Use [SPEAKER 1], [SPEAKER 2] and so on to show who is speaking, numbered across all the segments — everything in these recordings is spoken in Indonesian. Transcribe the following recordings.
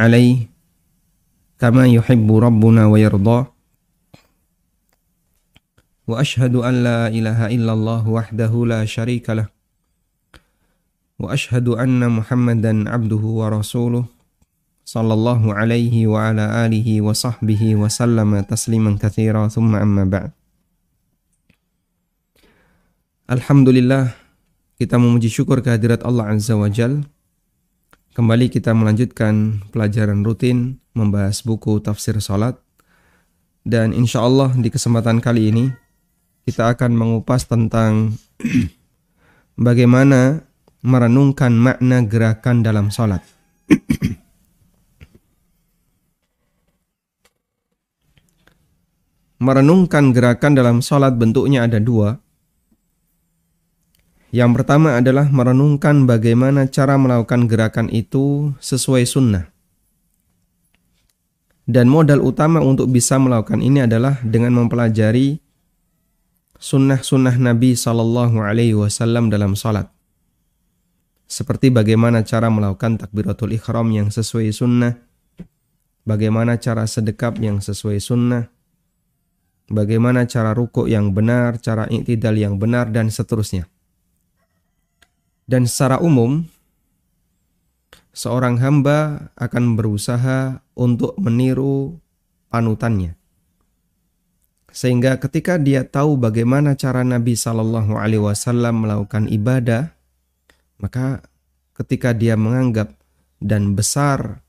[SPEAKER 1] alaih kama yuhibbu rabbuna wa wa ashhadu an ilaha illallah wahdahu la sharika wa ashhadu anna muhammadan abduhu wa rasuluh sallallahu alaihi wa alihi wa sahbihi wa kathira thumma amma ba'd. Alhamdulillah kita memuji syukur kehadirat Allah Azza wa Jalla Kembali kita melanjutkan pelajaran rutin membahas buku tafsir salat dan insya Allah di kesempatan kali ini kita akan mengupas tentang bagaimana merenungkan makna gerakan dalam salat. merenungkan gerakan dalam salat bentuknya ada dua. Yang pertama adalah merenungkan bagaimana cara melakukan gerakan itu sesuai sunnah. Dan modal utama untuk bisa melakukan ini adalah dengan mempelajari sunnah-sunnah Nabi Sallallahu Alaihi Wasallam dalam salat. Seperti bagaimana cara melakukan takbiratul ikhram yang sesuai sunnah, bagaimana cara sedekap yang sesuai sunnah, bagaimana cara rukuk yang benar, cara iktidal yang benar, dan seterusnya. Dan secara umum, seorang hamba akan berusaha untuk meniru panutannya. Sehingga ketika dia tahu bagaimana cara Nabi Shallallahu Alaihi Wasallam melakukan ibadah, maka ketika dia menganggap dan besar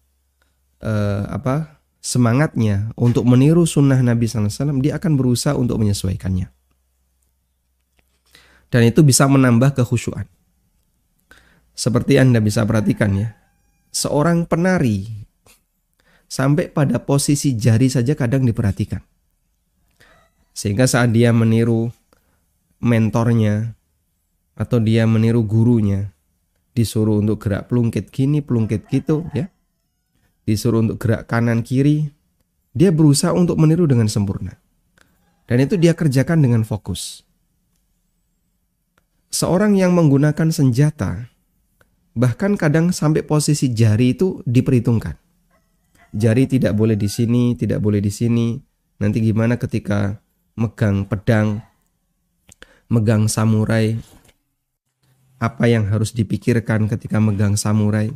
[SPEAKER 1] eh, apa semangatnya untuk meniru sunnah Nabi Sallallahu Alaihi Wasallam, dia akan berusaha untuk menyesuaikannya. Dan itu bisa menambah kekhusyuan. Seperti Anda bisa perhatikan ya, seorang penari sampai pada posisi jari saja kadang diperhatikan. Sehingga saat dia meniru mentornya atau dia meniru gurunya, disuruh untuk gerak pelungkit gini, pelungkit gitu ya. Disuruh untuk gerak kanan kiri, dia berusaha untuk meniru dengan sempurna. Dan itu dia kerjakan dengan fokus. Seorang yang menggunakan senjata Bahkan kadang sampai posisi jari itu diperhitungkan. Jari tidak boleh di sini, tidak boleh di sini. Nanti gimana ketika megang pedang, megang samurai? Apa yang harus dipikirkan ketika megang samurai?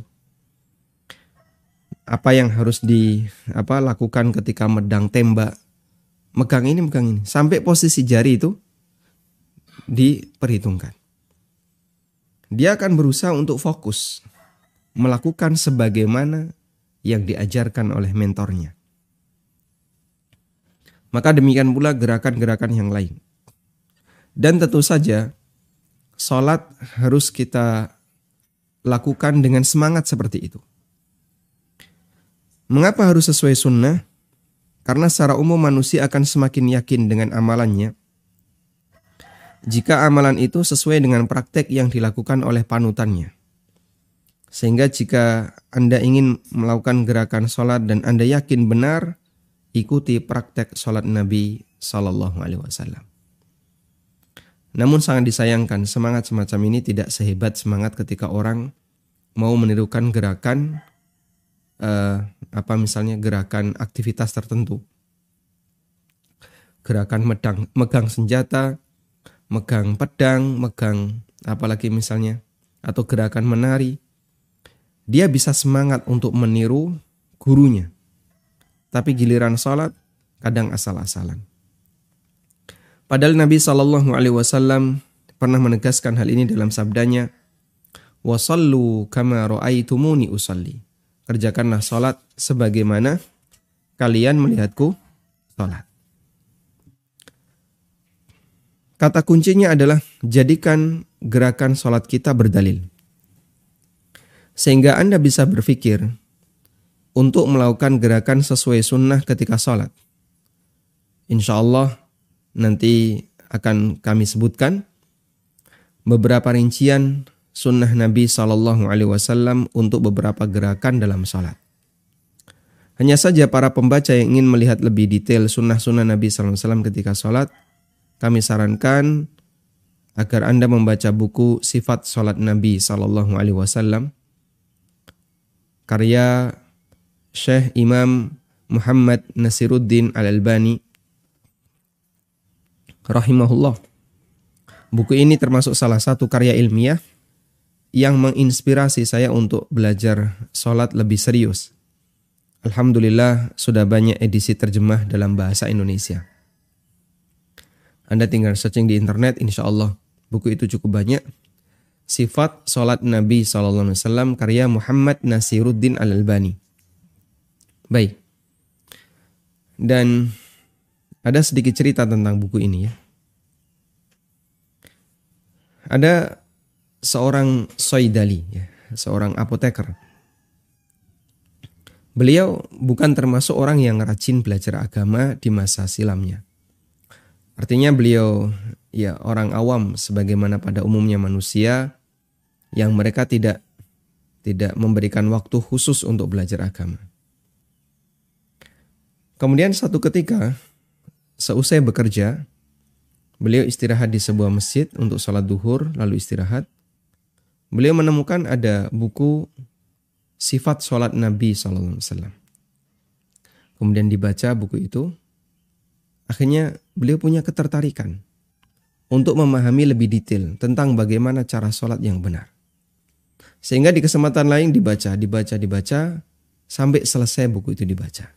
[SPEAKER 1] Apa yang harus di apa lakukan ketika medang tembak? Megang ini, megang ini. Sampai posisi jari itu diperhitungkan dia akan berusaha untuk fokus melakukan sebagaimana yang diajarkan oleh mentornya. Maka demikian pula gerakan-gerakan yang lain. Dan tentu saja sholat harus kita lakukan dengan semangat seperti itu. Mengapa harus sesuai sunnah? Karena secara umum manusia akan semakin yakin dengan amalannya jika amalan itu sesuai dengan praktek yang dilakukan oleh panutannya. Sehingga jika Anda ingin melakukan gerakan sholat dan Anda yakin benar, ikuti praktek sholat Nabi Sallallahu Alaihi Wasallam. Namun sangat disayangkan semangat semacam ini tidak sehebat semangat ketika orang mau menirukan gerakan uh, apa misalnya gerakan aktivitas tertentu. Gerakan medang, megang senjata, megang pedang, megang apalagi misalnya atau gerakan menari, dia bisa semangat untuk meniru gurunya. Tapi giliran sholat kadang asal-asalan. Padahal Nabi Shallallahu Alaihi Wasallam pernah menegaskan hal ini dalam sabdanya, wasallu kama usalli. Kerjakanlah sholat sebagaimana kalian melihatku sholat. Kata kuncinya adalah jadikan gerakan sholat kita berdalil. Sehingga Anda bisa berpikir untuk melakukan gerakan sesuai sunnah ketika sholat. Insya Allah nanti akan kami sebutkan beberapa rincian sunnah Nabi Shallallahu Alaihi Wasallam untuk beberapa gerakan dalam sholat. Hanya saja para pembaca yang ingin melihat lebih detail sunnah-sunnah Nabi Wasallam ketika sholat, kami sarankan agar Anda membaca buku Sifat Salat Nabi Sallallahu Alaihi Wasallam karya Syekh Imam Muhammad Nasiruddin Al-Albani rahimahullah. Buku ini termasuk salah satu karya ilmiah yang menginspirasi saya untuk belajar sholat lebih serius. Alhamdulillah sudah banyak edisi terjemah dalam bahasa Indonesia. Anda tinggal searching di internet, insya Allah buku itu cukup banyak. Sifat Sholat Nabi SAW karya Muhammad Nasiruddin Al-Albani. Baik. Dan ada sedikit cerita tentang buku ini ya. Ada seorang soidali, ya, seorang apoteker. Beliau bukan termasuk orang yang rajin belajar agama di masa silamnya. Artinya beliau ya orang awam sebagaimana pada umumnya manusia yang mereka tidak tidak memberikan waktu khusus untuk belajar agama. Kemudian satu ketika seusai bekerja, beliau istirahat di sebuah masjid untuk sholat duhur lalu istirahat. Beliau menemukan ada buku sifat sholat Nabi SAW. Kemudian dibaca buku itu, akhirnya beliau punya ketertarikan untuk memahami lebih detail tentang bagaimana cara sholat yang benar. Sehingga di kesempatan lain dibaca, dibaca, dibaca, sampai selesai buku itu dibaca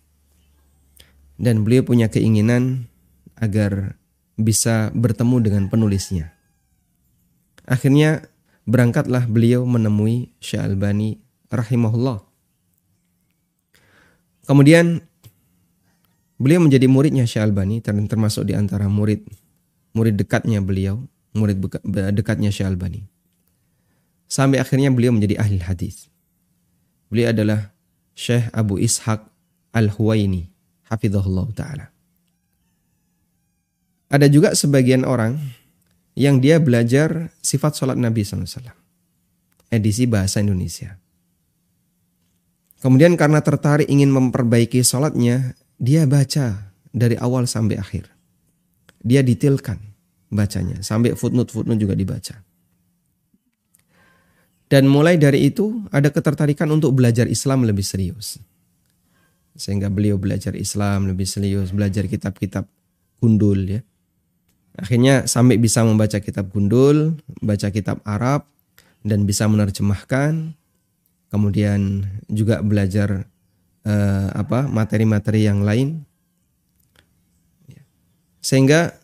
[SPEAKER 1] dan beliau punya keinginan agar bisa bertemu dengan penulisnya. Akhirnya berangkatlah beliau menemui Syekh Albani rahimahullah. Kemudian beliau menjadi muridnya Syekh Albani dan termasuk di antara murid murid dekatnya beliau, murid dekatnya Syekh Albani. Sampai akhirnya beliau menjadi ahli hadis. Beliau adalah Syekh Abu Ishaq Al-Huwaini hafizahullah taala. Ada juga sebagian orang yang dia belajar sifat sholat Nabi SAW. Edisi bahasa Indonesia. Kemudian karena tertarik ingin memperbaiki sholatnya, dia baca dari awal sampai akhir. Dia detailkan bacanya, sampai footnote-footnote juga dibaca. Dan mulai dari itu ada ketertarikan untuk belajar Islam lebih serius sehingga beliau belajar Islam lebih serius, belajar kitab-kitab gundul ya. Akhirnya sampai bisa membaca kitab gundul, baca kitab Arab dan bisa menerjemahkan. Kemudian juga belajar eh, apa materi-materi yang lain. Sehingga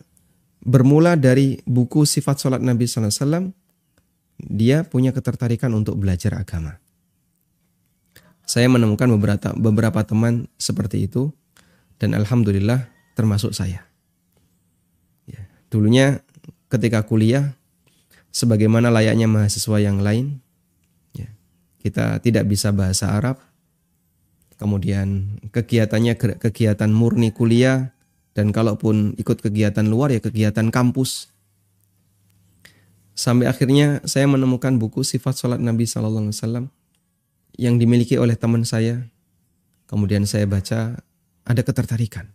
[SPEAKER 1] bermula dari buku sifat sholat Nabi SAW, dia punya ketertarikan untuk belajar agama saya menemukan beberapa beberapa teman seperti itu dan alhamdulillah termasuk saya. Ya, dulunya ketika kuliah sebagaimana layaknya mahasiswa yang lain, ya, kita tidak bisa bahasa Arab. Kemudian kegiatannya kegiatan murni kuliah dan kalaupun ikut kegiatan luar ya kegiatan kampus. Sampai akhirnya saya menemukan buku sifat sholat Nabi Sallallahu Alaihi Wasallam yang dimiliki oleh teman saya, kemudian saya baca, ada ketertarikan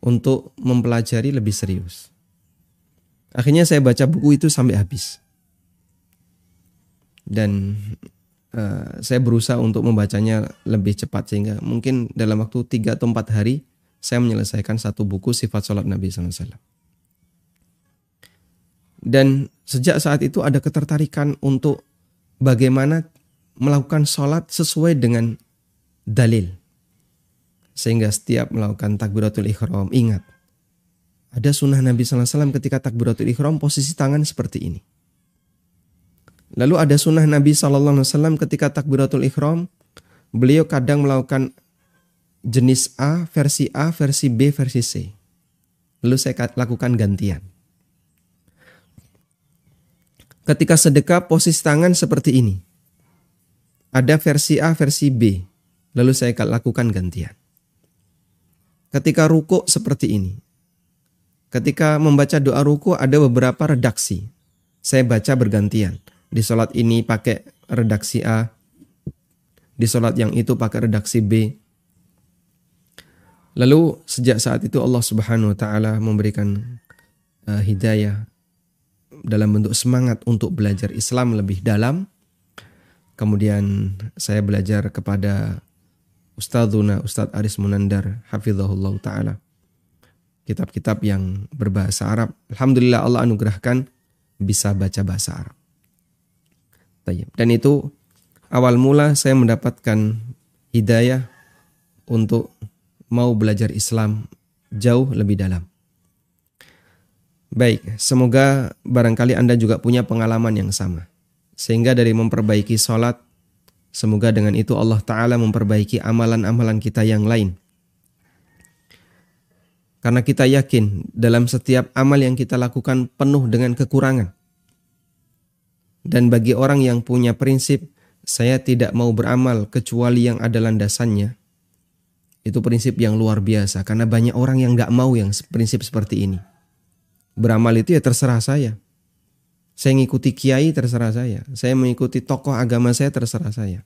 [SPEAKER 1] untuk mempelajari lebih serius. Akhirnya saya baca buku itu sampai habis. Dan uh, saya berusaha untuk membacanya lebih cepat sehingga mungkin dalam waktu 3 atau 4 hari saya menyelesaikan satu buku sifat sholat Nabi SAW. Dan sejak saat itu ada ketertarikan untuk bagaimana melakukan sholat sesuai dengan dalil. Sehingga setiap melakukan takbiratul ikhram, ingat. Ada sunnah Nabi SAW ketika takbiratul ikhram posisi tangan seperti ini. Lalu ada sunnah Nabi SAW ketika takbiratul ikhram, beliau kadang melakukan jenis A, versi A, versi B, versi C. Lalu saya lakukan gantian. Ketika sedekah posisi tangan seperti ini. Ada versi A, versi B. Lalu saya lakukan gantian. Ketika ruku seperti ini. Ketika membaca doa ruku ada beberapa redaksi. Saya baca bergantian. Di sholat ini pakai redaksi A. Di sholat yang itu pakai redaksi B. Lalu sejak saat itu Allah Subhanahu wa taala memberikan uh, hidayah dalam bentuk semangat untuk belajar Islam lebih dalam Kemudian saya belajar kepada Ustadzuna Ustadz Aris Munandar hafizahullah taala. Kitab-kitab yang berbahasa Arab. Alhamdulillah Allah anugerahkan bisa baca bahasa Arab. Dan itu awal mula saya mendapatkan hidayah untuk mau belajar Islam jauh lebih dalam. Baik, semoga barangkali Anda juga punya pengalaman yang sama. Sehingga dari memperbaiki sholat, semoga dengan itu Allah Ta'ala memperbaiki amalan-amalan kita yang lain. Karena kita yakin dalam setiap amal yang kita lakukan penuh dengan kekurangan. Dan bagi orang yang punya prinsip, saya tidak mau beramal kecuali yang ada landasannya. Itu prinsip yang luar biasa karena banyak orang yang gak mau yang prinsip seperti ini. Beramal itu ya terserah saya. Saya mengikuti kiai terserah saya. Saya mengikuti tokoh agama saya terserah saya.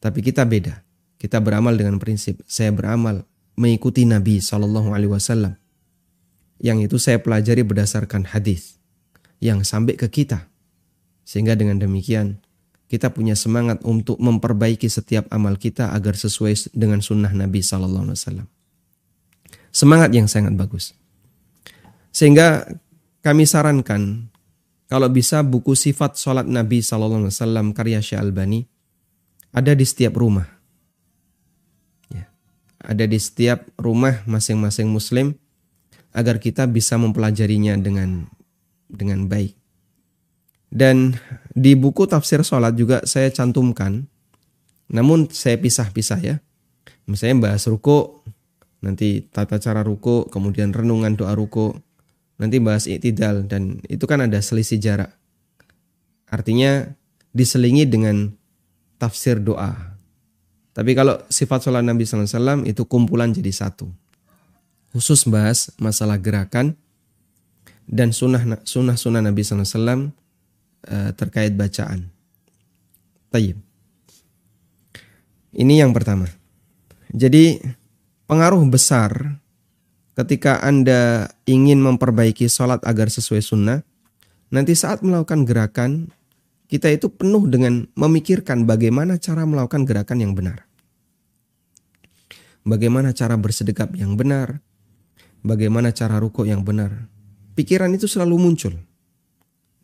[SPEAKER 1] Tapi kita beda. Kita beramal dengan prinsip. Saya beramal mengikuti Nabi Shallallahu Alaihi Wasallam. Yang itu saya pelajari berdasarkan hadis yang sampai ke kita. Sehingga dengan demikian kita punya semangat untuk memperbaiki setiap amal kita agar sesuai dengan sunnah Nabi Sallallahu Alaihi Wasallam. Semangat yang sangat bagus. Sehingga kami sarankan kalau bisa buku sifat sholat Nabi Sallallahu Alaihi Wasallam karya Syekh Albani ada di setiap rumah. Ya. Ada di setiap rumah masing-masing Muslim agar kita bisa mempelajarinya dengan dengan baik. Dan di buku tafsir sholat juga saya cantumkan, namun saya pisah-pisah ya. Misalnya bahas ruko, nanti tata cara ruko, kemudian renungan doa ruko, nanti bahas iktidal dan itu kan ada selisih jarak. Artinya diselingi dengan tafsir doa. Tapi kalau sifat sholat Nabi SAW itu kumpulan jadi satu. Khusus bahas masalah gerakan dan sunnah sunnah sunnah Nabi SAW uh, terkait bacaan. Tayyib. Ini yang pertama. Jadi pengaruh besar ketika Anda ingin memperbaiki sholat agar sesuai sunnah, nanti saat melakukan gerakan, kita itu penuh dengan memikirkan bagaimana cara melakukan gerakan yang benar. Bagaimana cara bersedekap yang benar, bagaimana cara ruko yang benar. Pikiran itu selalu muncul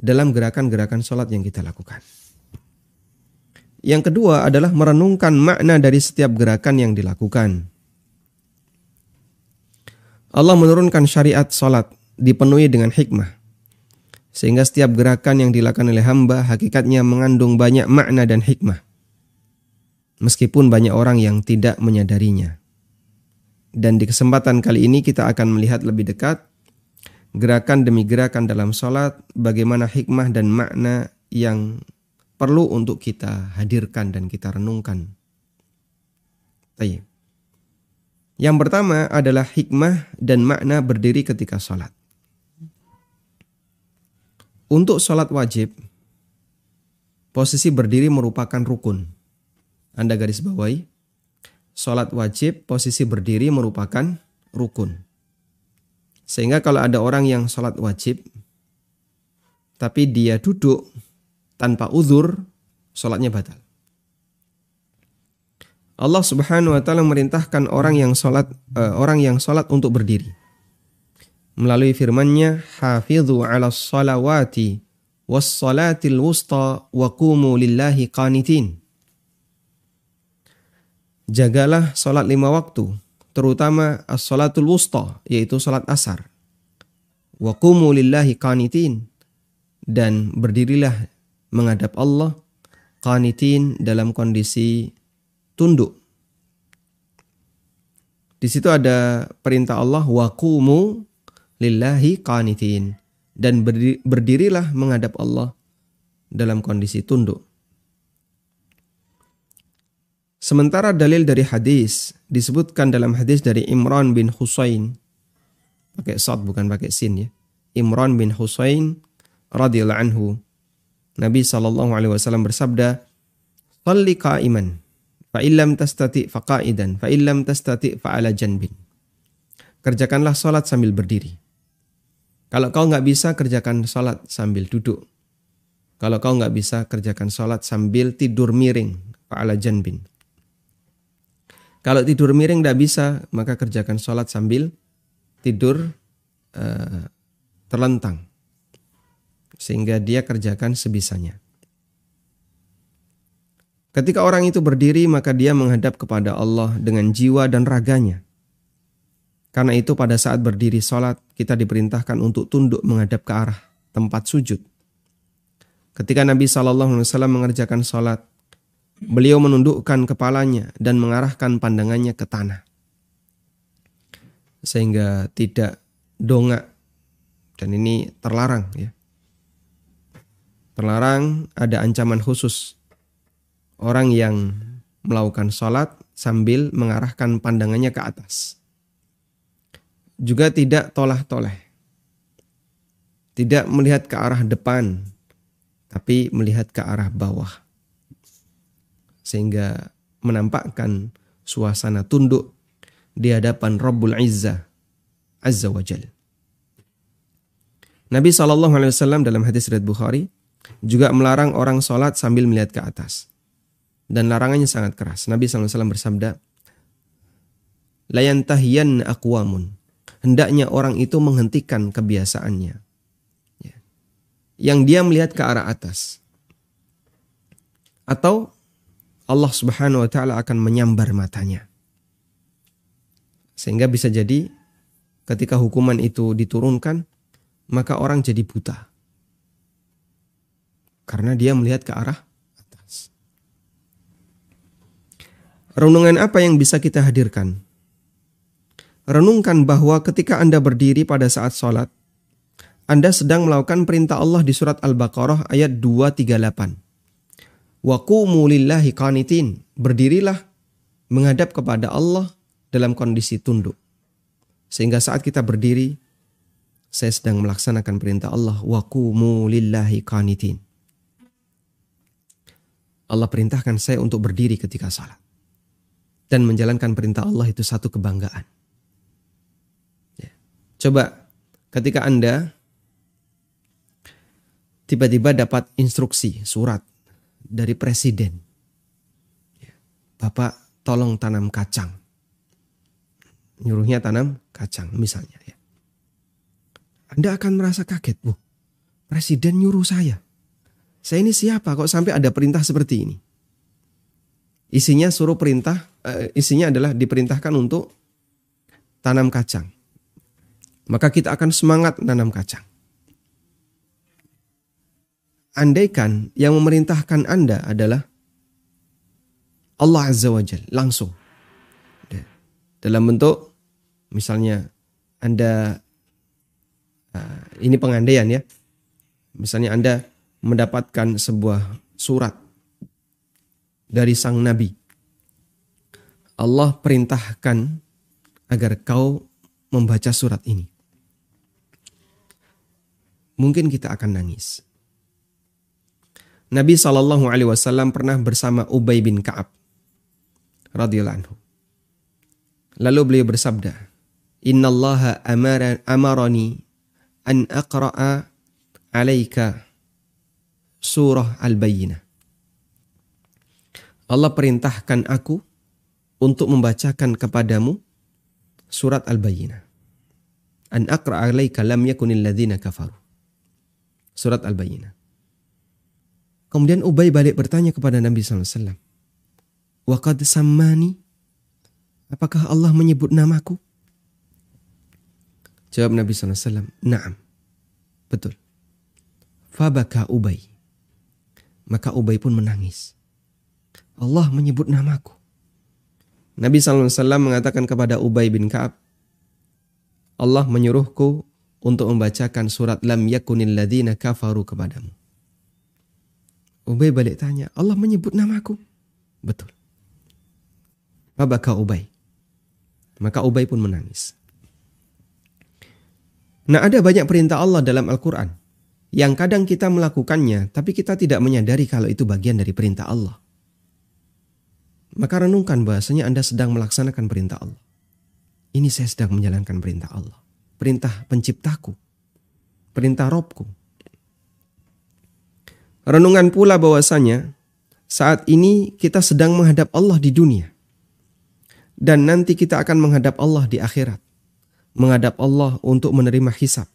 [SPEAKER 1] dalam gerakan-gerakan sholat yang kita lakukan. Yang kedua adalah merenungkan makna dari setiap gerakan yang dilakukan. Allah menurunkan syariat sholat dipenuhi dengan hikmah. Sehingga setiap gerakan yang dilakukan oleh hamba hakikatnya mengandung banyak makna dan hikmah. Meskipun banyak orang yang tidak menyadarinya. Dan di kesempatan kali ini kita akan melihat lebih dekat gerakan demi gerakan dalam sholat, bagaimana hikmah dan makna yang perlu untuk kita hadirkan dan kita renungkan. Yang pertama adalah hikmah dan makna berdiri ketika sholat. Untuk sholat wajib, posisi berdiri merupakan rukun. Anda garis bawahi, sholat wajib posisi berdiri merupakan rukun. Sehingga kalau ada orang yang sholat wajib, tapi dia duduk tanpa uzur, sholatnya batal. Allah Subhanahu wa taala merintahkan orang yang sholat uh, orang yang sholat untuk berdiri. Melalui firman-Nya, "Hafidhu 'ala salawati was salatil wusta wa qumu lillahi qanitin." Jagalah sholat lima waktu terutama as-salatul wusta yaitu salat asar. Wa qumu lillahi qanitin dan berdirilah menghadap Allah qanitin dalam kondisi tunduk. Di situ ada perintah Allah wa qumu lillahi qanitin dan berdirilah menghadap Allah dalam kondisi tunduk. Sementara dalil dari hadis disebutkan dalam hadis dari Imran bin Husain pakai sad bukan pakai sin ya. Imran bin Husain radhiyallahu anhu Nabi sallallahu alaihi wasallam bersabda, "Shalli qa'iman, fa illam tastati fa qa'idan, fa illam tastati fa ala janbin." Kerjakanlah salat sambil berdiri. Kalau kau nggak bisa kerjakan salat sambil duduk. Kalau kau nggak bisa kerjakan salat sambil tidur miring, fa ala janbin. Kalau tidur miring tidak bisa, maka kerjakan sholat sambil tidur uh, terlentang. Sehingga dia kerjakan sebisanya. Ketika orang itu berdiri, maka dia menghadap kepada Allah dengan jiwa dan raganya. Karena itu pada saat berdiri sholat, kita diperintahkan untuk tunduk menghadap ke arah tempat sujud. Ketika Nabi SAW mengerjakan sholat, beliau menundukkan kepalanya dan mengarahkan pandangannya ke tanah. Sehingga tidak dongak. Dan ini terlarang ya. Terlarang ada ancaman khusus. Orang yang melakukan sholat sambil mengarahkan pandangannya ke atas juga tidak tolah-toleh. Tidak melihat ke arah depan, tapi melihat ke arah bawah. Sehingga menampakkan suasana tunduk di hadapan Rabbul Izzah Azza wa Jal. Nabi SAW dalam hadis riwayat Bukhari juga melarang orang sholat sambil melihat ke atas. Dan larangannya sangat keras. Nabi SAW bersabda, Layantahiyan akwamun hendaknya orang itu menghentikan kebiasaannya. Ya. Yang dia melihat ke arah atas. Atau Allah Subhanahu wa taala akan menyambar matanya. Sehingga bisa jadi ketika hukuman itu diturunkan, maka orang jadi buta. Karena dia melihat ke arah atas. Renungan apa yang bisa kita hadirkan renungkan bahwa ketika Anda berdiri pada saat sholat, Anda sedang melakukan perintah Allah di surat Al-Baqarah ayat 238. Waqumu lillahi qanitin. Berdirilah menghadap kepada Allah dalam kondisi tunduk. Sehingga saat kita berdiri, saya sedang melaksanakan perintah Allah. Waqumu lillahi qanitin. Allah perintahkan saya untuk berdiri ketika salat. Dan menjalankan perintah Allah itu satu kebanggaan. Coba ketika Anda tiba-tiba dapat instruksi surat dari presiden. Bapak tolong tanam kacang. Nyuruhnya tanam kacang misalnya ya. Anda akan merasa kaget, Bu. Presiden nyuruh saya. Saya ini siapa kok sampai ada perintah seperti ini? Isinya suruh perintah, uh, isinya adalah diperintahkan untuk tanam kacang maka kita akan semangat menanam kacang. Andaikan yang memerintahkan Anda adalah Allah Azza wa Jal, langsung. Dalam bentuk misalnya Anda uh, ini pengandaian ya. Misalnya Anda mendapatkan sebuah surat dari sang nabi. Allah perintahkan agar kau membaca surat ini mungkin kita akan nangis. Nabi Shallallahu Alaihi Wasallam pernah bersama Ubay bin Kaab radhiyallahu anhu. Lalu beliau bersabda, Inna Allah amarani an aqra'a alaika surah al-bayyinah. Allah perintahkan aku untuk membacakan kepadamu surat al-bayyinah. An aqra'a alaika lam yakunil ladzina kafaru. Surat Al-Bayyinah. Kemudian Ubay balik bertanya kepada Nabi SAW. Waqad sammani. Apakah Allah menyebut namaku? Jawab Nabi SAW. Naam. Betul. Fabaka Ubay. Maka Ubay pun menangis. Allah menyebut namaku. Nabi SAW mengatakan kepada Ubay bin Ka'ab. Allah menyuruhku untuk membacakan surat lam yakunil ladina kafaru kepadamu. Ubay balik tanya, Allah menyebut namaku? Betul. Fabaka Ubay. Maka Ubay pun menangis. Nah ada banyak perintah Allah dalam Al-Quran yang kadang kita melakukannya tapi kita tidak menyadari kalau itu bagian dari perintah Allah. Maka renungkan bahasanya Anda sedang melaksanakan perintah Allah. Ini saya sedang menjalankan perintah Allah perintah penciptaku, perintah Robku. Renungan pula bahwasanya saat ini kita sedang menghadap Allah di dunia. dan nanti kita akan menghadap Allah di akhirat. Menghadap Allah untuk menerima hisab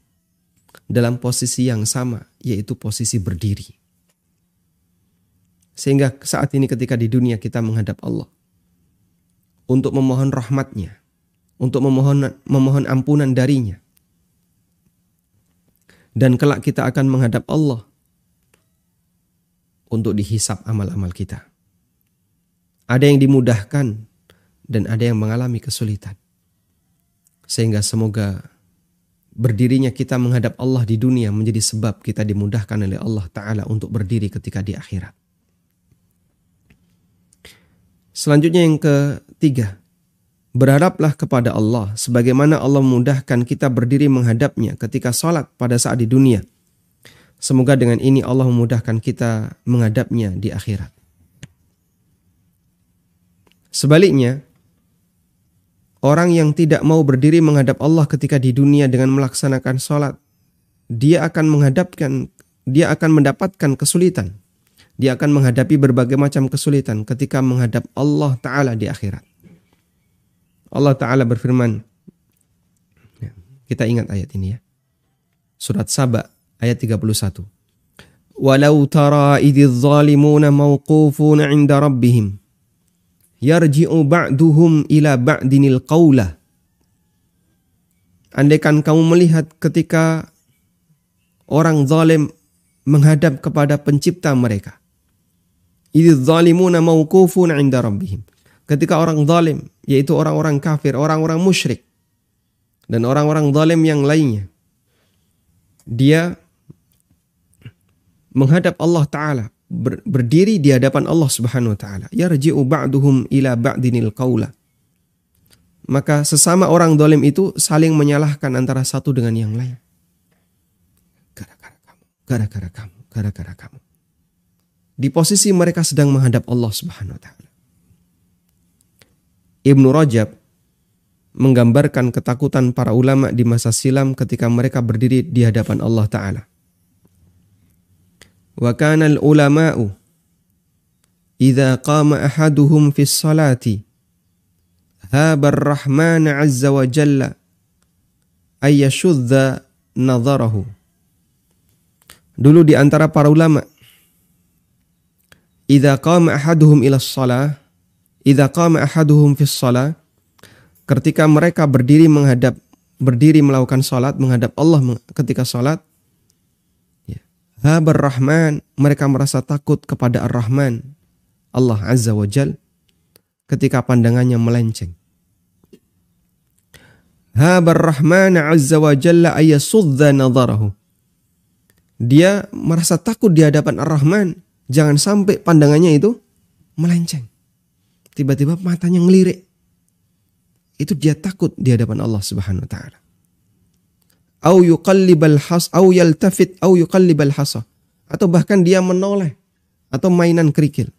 [SPEAKER 1] dalam posisi yang sama, yaitu posisi berdiri. Sehingga saat ini ketika di dunia kita menghadap Allah untuk memohon rahmatnya, untuk memohon memohon ampunan darinya. Dan kelak kita akan menghadap Allah untuk dihisap amal-amal kita. Ada yang dimudahkan dan ada yang mengalami kesulitan. Sehingga semoga berdirinya kita menghadap Allah di dunia menjadi sebab kita dimudahkan oleh Allah Ta'ala untuk berdiri ketika di akhirat. Selanjutnya yang ketiga, Berharaplah kepada Allah sebagaimana Allah memudahkan kita berdiri menghadapnya ketika sholat pada saat di dunia. Semoga dengan ini Allah memudahkan kita menghadapnya di akhirat. Sebaliknya, orang yang tidak mau berdiri menghadap Allah ketika di dunia dengan melaksanakan sholat, dia akan menghadapkan, dia akan mendapatkan kesulitan. Dia akan menghadapi berbagai macam kesulitan ketika menghadap Allah Ta'ala di akhirat. Allah Ta'ala berfirman, ya, kita ingat ayat ini ya. Surat Saba ayat 31. Walau tara idhiz zalimuna mawqufuna inda rabbihim yarji'u ba'duhum ila ba'dinil qawla. Andaikan kamu melihat ketika orang zalim menghadap kepada pencipta mereka. Idhiz zalimuna mawqufuna inda rabbihim ketika orang zalim, yaitu orang-orang kafir, orang-orang musyrik, dan orang-orang zalim yang lainnya, dia menghadap Allah Ta'ala, berdiri di hadapan Allah Subhanahu wa taala. Yarji'u ba'duhum ila ba'dinil qaula. Maka sesama orang zalim itu saling menyalahkan antara satu dengan yang lain. Gara-gara kamu, gara-gara kamu, gara-gara kamu. Di posisi mereka sedang menghadap Allah Subhanahu wa taala. Ibnu Rajab menggambarkan ketakutan para ulama di masa silam ketika mereka berdiri di hadapan Allah Ta'ala. Wa kana al-ulama'u idza qama ahaduhum fi salati haba ar-rahman 'azza wa jalla ay yashudda nadharahu. Dulu di antara para ulama idza qama ahaduhum ila shalah idza qama ahaduhum ketika mereka berdiri menghadap berdiri melakukan salat menghadap Allah ketika salat. Habar Rahman mereka merasa takut kepada Ar-Rahman Allah Azza wa Jal ketika pandangannya melenceng. Habar Rahman Azza wa Jalla ayasudza nadharahu dia merasa takut di hadapan Ar-Rahman. Jangan sampai pandangannya itu melenceng. Tiba-tiba matanya ngelirik. Itu dia takut di hadapan Allah Subhanahu wa taala. Au yuqallibal has au yaltafit au yuqallibal hasa atau bahkan dia menoleh atau mainan kerikil.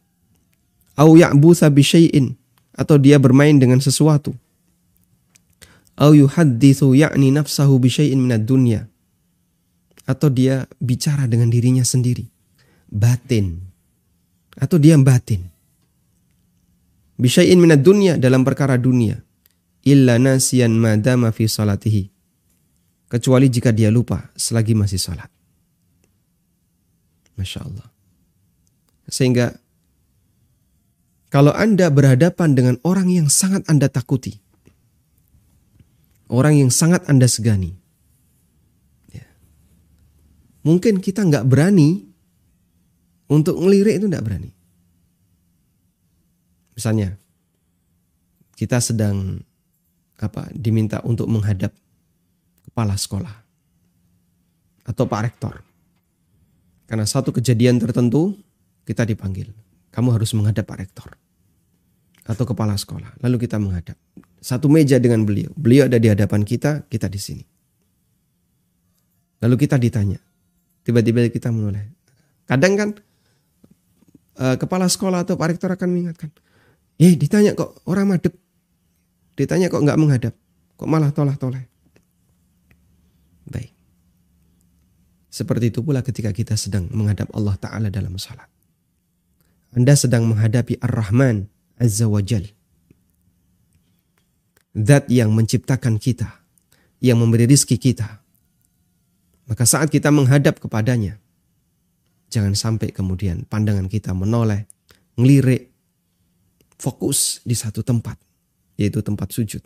[SPEAKER 1] Au ya'butha bi syai'in atau dia bermain dengan sesuatu. Au yuhaddithu ya'ni nafsahu bi syai'in minad dunya. Atau dia bicara dengan dirinya sendiri. Batin. Atau dia batin bisyai'in minad dunya dalam perkara dunia illa nasiyan madama fi salatihi kecuali jika dia lupa selagi masih salat Masya Allah. Sehingga kalau Anda berhadapan dengan orang yang sangat Anda takuti orang yang sangat Anda segani ya, mungkin kita nggak berani untuk ngelirik itu nggak berani. Misalnya kita sedang apa diminta untuk menghadap kepala sekolah atau Pak Rektor. Karena satu kejadian tertentu kita dipanggil. Kamu harus menghadap Pak Rektor atau kepala sekolah. Lalu kita menghadap. Satu meja dengan beliau. Beliau ada di hadapan kita, kita di sini. Lalu kita ditanya. Tiba-tiba kita menoleh. Kadang kan eh, kepala sekolah atau Pak Rektor akan mengingatkan. Eh ditanya kok orang madep. Ditanya kok nggak menghadap. Kok malah tolah-toleh. Baik. Seperti itu pula ketika kita sedang menghadap Allah Ta'ala dalam salat. Anda sedang menghadapi Ar-Rahman Azza wa Jal. Zat yang menciptakan kita, yang memberi rizki kita. Maka saat kita menghadap kepadanya, jangan sampai kemudian pandangan kita menoleh, ngelirik, fokus di satu tempat, yaitu tempat sujud.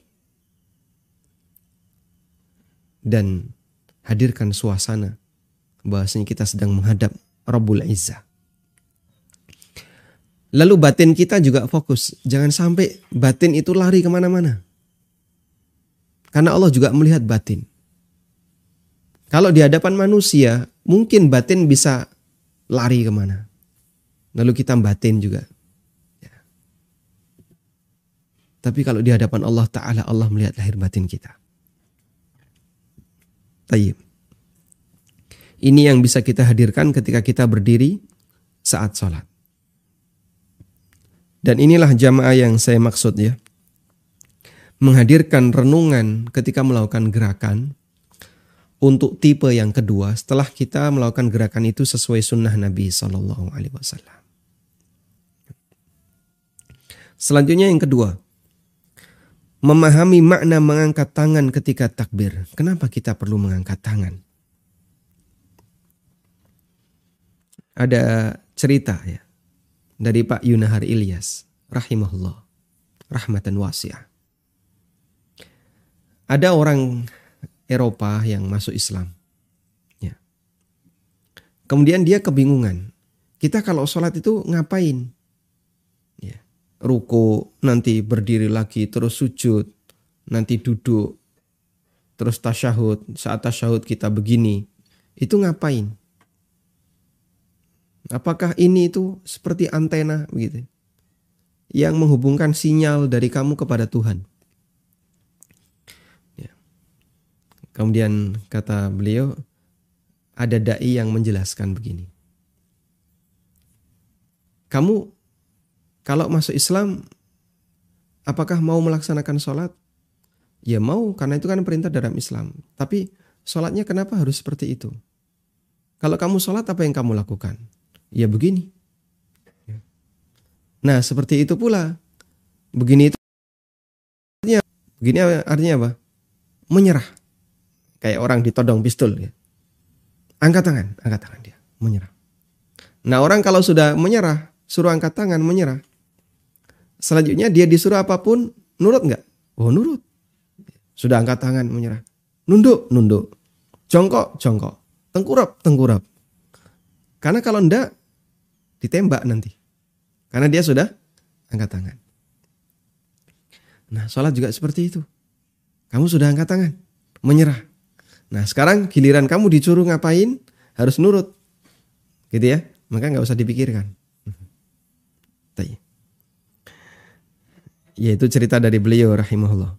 [SPEAKER 1] Dan hadirkan suasana bahwasanya kita sedang menghadap Rabbul Izzah. Lalu batin kita juga fokus. Jangan sampai batin itu lari ke mana-mana. Karena Allah juga melihat batin. Kalau di hadapan manusia, mungkin batin bisa lari ke mana. Lalu kita batin juga. Ya. Tapi kalau di hadapan Allah Ta'ala, Allah melihat lahir batin kita. Tayyib. Ini yang bisa kita hadirkan ketika kita berdiri saat sholat. Dan inilah jamaah yang saya maksud ya. Menghadirkan renungan ketika melakukan gerakan untuk tipe yang kedua setelah kita melakukan gerakan itu sesuai sunnah Nabi Shallallahu Alaihi Wasallam. Selanjutnya yang kedua, memahami makna mengangkat tangan ketika takbir. Kenapa kita perlu mengangkat tangan? Ada cerita ya dari Pak Yunahar Ilyas rahimahullah rahmatan wasi'ah. Ada orang Eropa yang masuk Islam. Ya. Kemudian dia kebingungan. Kita kalau sholat itu ngapain? Ya. Ruko, nanti berdiri lagi, terus sujud, nanti duduk, terus tasyahud. Saat tasyahud kita begini. Itu ngapain? Apakah ini itu seperti antena begitu? Yang menghubungkan sinyal dari kamu kepada Tuhan. Ya. Kemudian kata beliau, ada dai yang menjelaskan begini. Kamu kalau masuk Islam, apakah mau melaksanakan sholat? Ya mau, karena itu kan perintah dalam Islam. Tapi sholatnya kenapa harus seperti itu? Kalau kamu sholat, apa yang kamu lakukan? Ya begini. Nah seperti itu pula. Begini itu artinya, begini artinya apa? Menyerah. Kayak orang ditodong pistol. Ya. Angkat tangan, angkat tangan dia. Menyerah. Nah orang kalau sudah menyerah, suruh angkat tangan, menyerah. Selanjutnya dia disuruh apa pun, nurut nggak? Oh nurut. Sudah angkat tangan, menyerah. Nunduk, nunduk. Jongkok, jongkok. Tengkurap, tengkurap. Karena kalau enggak, ditembak nanti. Karena dia sudah angkat tangan. Nah, sholat juga seperti itu. Kamu sudah angkat tangan, menyerah. Nah, sekarang giliran kamu disuruh ngapain, harus nurut. Gitu ya. Maka nggak usah dipikirkan. Yaitu cerita dari beliau rahimahullah.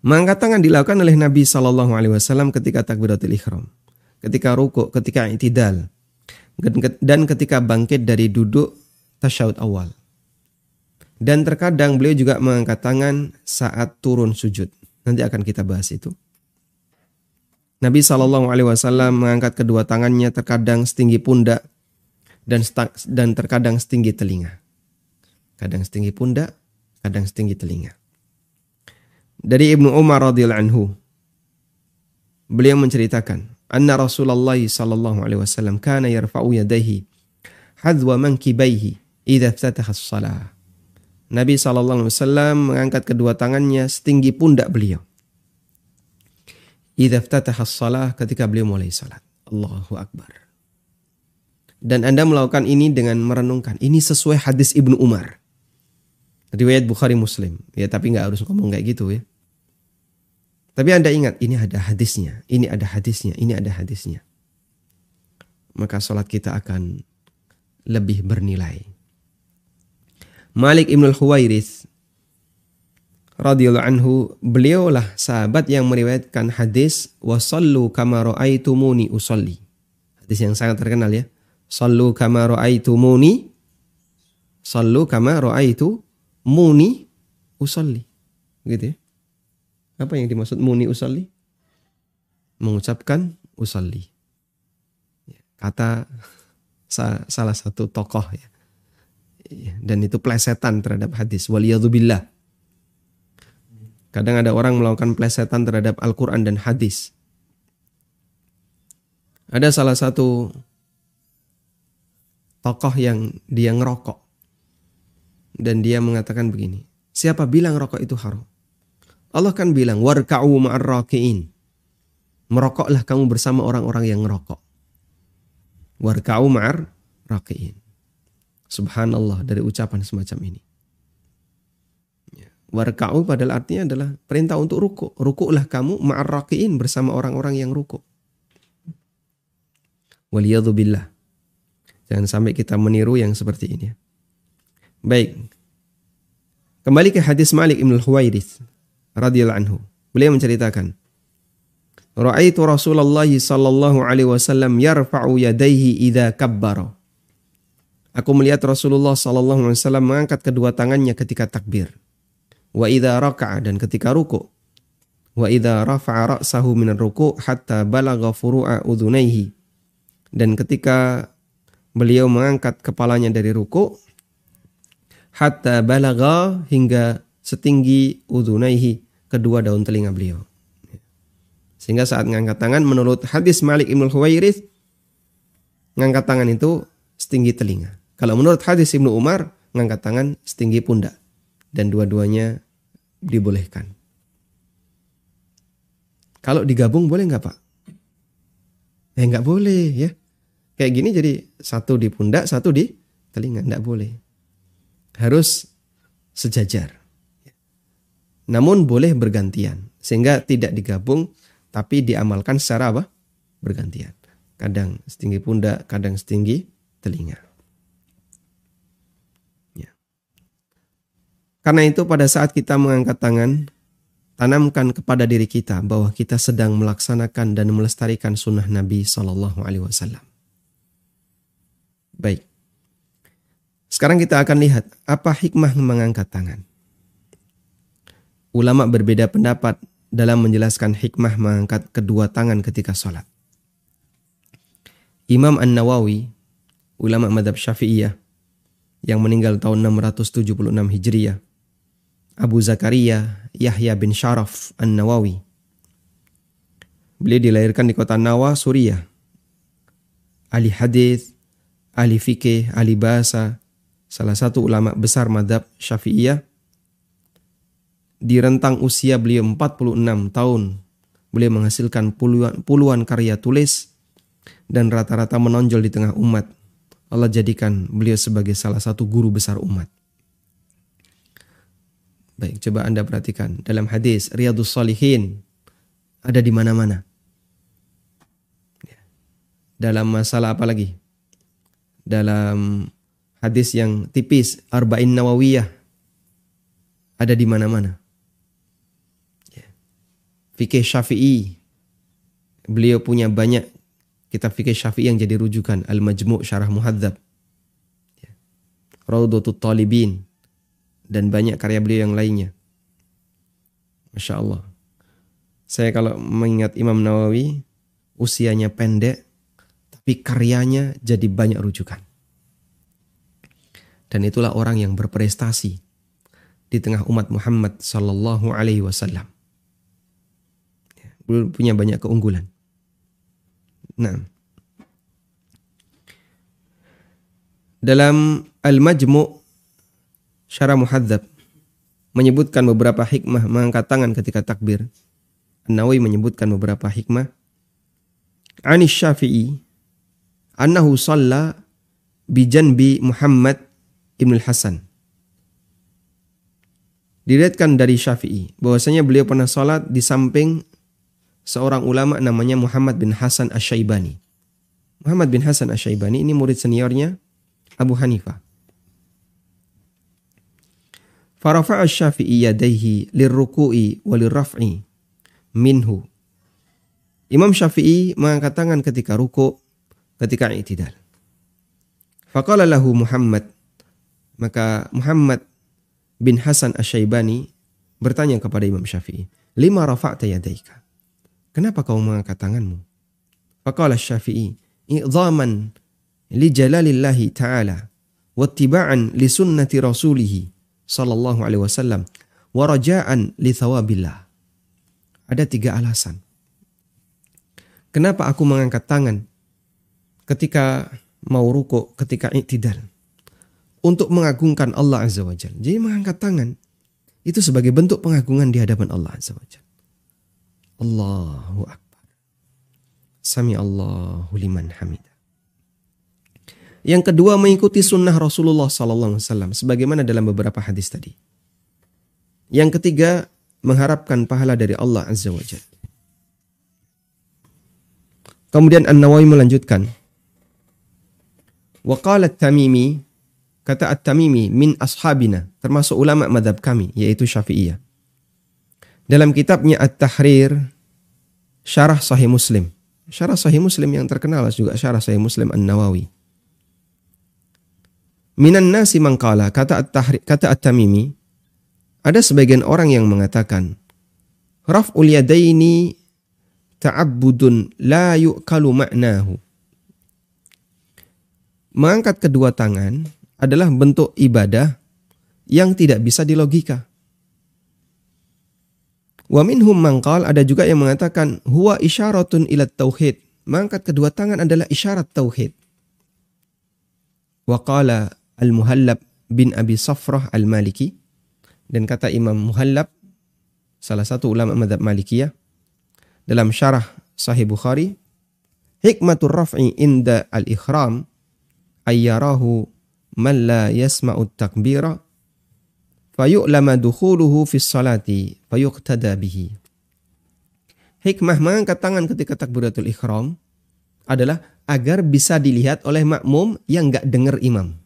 [SPEAKER 1] Mengangkat tangan dilakukan oleh Nabi Shallallahu Alaihi Wasallam ketika takbiratul ihram, ketika ruku, ketika itidal, dan ketika bangkit dari duduk tasyahud awal. Dan terkadang beliau juga mengangkat tangan saat turun sujud. Nanti akan kita bahas itu. Nabi Shallallahu Alaihi Wasallam mengangkat kedua tangannya terkadang setinggi pundak dan dan terkadang setinggi telinga. Kadang setinggi pundak, kadang setinggi telinga. Dari Ibnu Umar radhiyallahu anhu, beliau menceritakan, anna Rasulullah sallallahu alaihi wasallam kana yarfa'u yadayhi hadwa mankibaihi idza iftataha shalah Nabi sallallahu alaihi wasallam mengangkat kedua tangannya setinggi pundak beliau. Idza iftataha shalah ketika beliau mulai salat. Allahu akbar. Dan Anda melakukan ini dengan merenungkan. Ini sesuai hadis Ibnu Umar. Riwayat Bukhari Muslim. Ya tapi nggak harus ngomong kayak gitu ya. Tapi Anda ingat, ini ada hadisnya, ini ada hadisnya, ini ada hadisnya. Maka sholat kita akan lebih bernilai. Malik Ibn Al-Huwairith radhiyallahu anhu, beliaulah sahabat yang meriwayatkan hadis wasallu kama ra'aitumuni usolli. Hadis yang sangat terkenal ya. Sallu kama ra'aitumuni sallu kama ra'aitu muni usolli. Gitu ya. Apa yang dimaksud muni usalli? Mengucapkan usalli. Ya, kata salah satu tokoh ya. ya. Dan itu plesetan terhadap hadis. Waliyadzubillah. Kadang ada orang melakukan plesetan terhadap Al-Quran dan hadis. Ada salah satu tokoh yang dia ngerokok. Dan dia mengatakan begini. Siapa bilang rokok itu haram? Allah kan bilang, warka'u ma'arraki'in. Merokoklah kamu bersama orang-orang yang ngerokok. Warka'u ma'ar raki'in. Subhanallah dari ucapan semacam ini. Warka'u padahal artinya adalah perintah untuk ruku. Rukuklah kamu ma'arrakiin bersama orang-orang yang ruku. Waliyadzubillah. Jangan sampai kita meniru yang seperti ini. Baik. Kembali ke hadis Malik Ibn Al-Huwairith radhiyallahu anhu. Beliau menceritakan, Ra'aitu Rasulullah sallallahu alaihi wasallam yarfa'u yadayhi idza kabbara. Aku melihat Rasulullah sallallahu alaihi wasallam mengangkat kedua tangannya ketika takbir wa idza raka'a dan ketika ruku wa idza rafa'a ra'sahu min ruku hatta balagha furu'a udhunaihi dan ketika beliau mengangkat kepalanya dari ruku hatta balagha hingga setinggi udhunaihi kedua daun telinga beliau sehingga saat mengangkat tangan menurut hadis Malik Ibnu Huwairith mengangkat tangan itu setinggi telinga kalau menurut hadis Ibnu Umar mengangkat tangan setinggi pundak dan dua-duanya dibolehkan. Kalau digabung boleh nggak pak? Eh nggak boleh ya. Kayak gini jadi satu di pundak, satu di telinga, nggak boleh. Harus sejajar. Namun boleh bergantian sehingga tidak digabung tapi diamalkan secara apa? Bergantian. Kadang setinggi pundak, kadang setinggi telinga. Karena itu pada saat kita mengangkat tangan, tanamkan kepada diri kita bahwa kita sedang melaksanakan dan melestarikan sunnah Nabi Wasallam. Baik. Sekarang kita akan lihat apa hikmah mengangkat tangan. Ulama berbeda pendapat dalam menjelaskan hikmah mengangkat kedua tangan ketika sholat. Imam An-Nawawi, ulama madhab syafi'iyah, yang meninggal tahun 676 Hijriah, Abu Zakaria Yahya bin Sharaf An-Nawawi. Beliau dilahirkan di kota Nawa, Suriah. Ahli hadis, ahli fikih, ahli bahasa, salah satu ulama besar madhab syafi'iyah. Di rentang usia beliau 46 tahun, beliau menghasilkan puluhan, puluhan karya tulis dan rata-rata menonjol di tengah umat. Allah jadikan beliau sebagai salah satu guru besar umat. Baik, coba Anda perhatikan dalam hadis Riyadus Salihin ada di mana-mana. Ya. Dalam masalah apa lagi? Dalam hadis yang tipis Arba'in Nawawiyah ada di mana-mana. Fikih Syafi'i beliau punya banyak kitab fikih Syafi'i yang jadi rujukan Al-Majmu' Syarah Muhadzab. Ya. Raudhatul Talibin dan banyak karya beliau yang lainnya. Masya Allah. Saya kalau mengingat Imam Nawawi, usianya pendek, tapi karyanya jadi banyak rujukan. Dan itulah orang yang berprestasi di tengah umat Muhammad Sallallahu Alaihi Wasallam. Ya, punya banyak keunggulan. Nah, dalam Al-Majmu' Syarah Muhadzab menyebutkan beberapa hikmah mengangkat tangan ketika takbir. An-Nawawi menyebutkan beberapa hikmah. Anis Syafi'i annahu shalla bi janbi Muhammad Ibn Hasan. Dilihatkan dari Syafi'i bahwasanya beliau pernah salat di samping seorang ulama namanya Muhammad bin Hasan Asy-Syaibani. Muhammad bin Hasan Asy-Syaibani ini murid seniornya Abu Hanifah. Farafa'a syafi'i yadaihi lirruku'i walirraf'i minhu. Imam Syafi'i mengangkat tangan ketika ruku, ketika i'tidal. Faqala lahu Muhammad. Maka Muhammad bin Hasan Asyaibani bertanya kepada Imam Syafi'i. Lima rafa'ta yadaika. Kenapa kau mengangkat tanganmu? Faqala Syafi'i. I'zaman li jalalillahi ta'ala. Wattiba'an li sunnati rasulihi sallallahu alaihi wasallam wa raja'an li thawabillah. Ada tiga alasan. Kenapa aku mengangkat tangan ketika mau ruko, ketika iktidal? Untuk mengagungkan Allah Azza wa Jalla. Jadi mengangkat tangan itu sebagai bentuk pengagungan di hadapan Allah Azza wa Jalla. Allahu Akbar. Sami Allahu liman hamidah. Yang kedua mengikuti sunnah Rasulullah Sallallahu Alaihi Wasallam sebagaimana dalam beberapa hadis tadi. Yang ketiga mengharapkan pahala dari Allah Azza wa Jalla. Kemudian An-Nawawi melanjutkan. Wa qala tamimi kata At-Tamimi min ashabina termasuk ulama madhab kami yaitu Syafi'iyah. Dalam kitabnya At-Tahrir Syarah Sahih Muslim. Syarah Sahih Muslim yang terkenal juga Syarah Sahih Muslim An-Nawawi. Minan nasi mangkala kata At-Tahrir kata At-Tamimi ada sebagian orang yang mengatakan raf'ul yadaini ta'abbudun la yu'kalu ma'nahu. Mengangkat kedua tangan adalah bentuk ibadah yang tidak bisa dilogika. Wa minhum mangkal ada juga yang mengatakan huwa isyaratun ila tauhid. Mengangkat kedua tangan adalah isyarat tauhid. Wa qala al-Muhallab bin Abi Safrah al-Maliki dan kata Imam Muhallab, salah satu ulama madhab Malikiyah, dalam syarah Sahih Bukhari, hikmatul raf'i inda al-ikhram ayyarahu man la yasma'u takbira fayu'lama dukhuluhu fi salati fayuqtada bihi. Hikmah mengangkat tangan ketika takbiratul ikhram adalah agar bisa dilihat oleh makmum yang nggak dengar imam.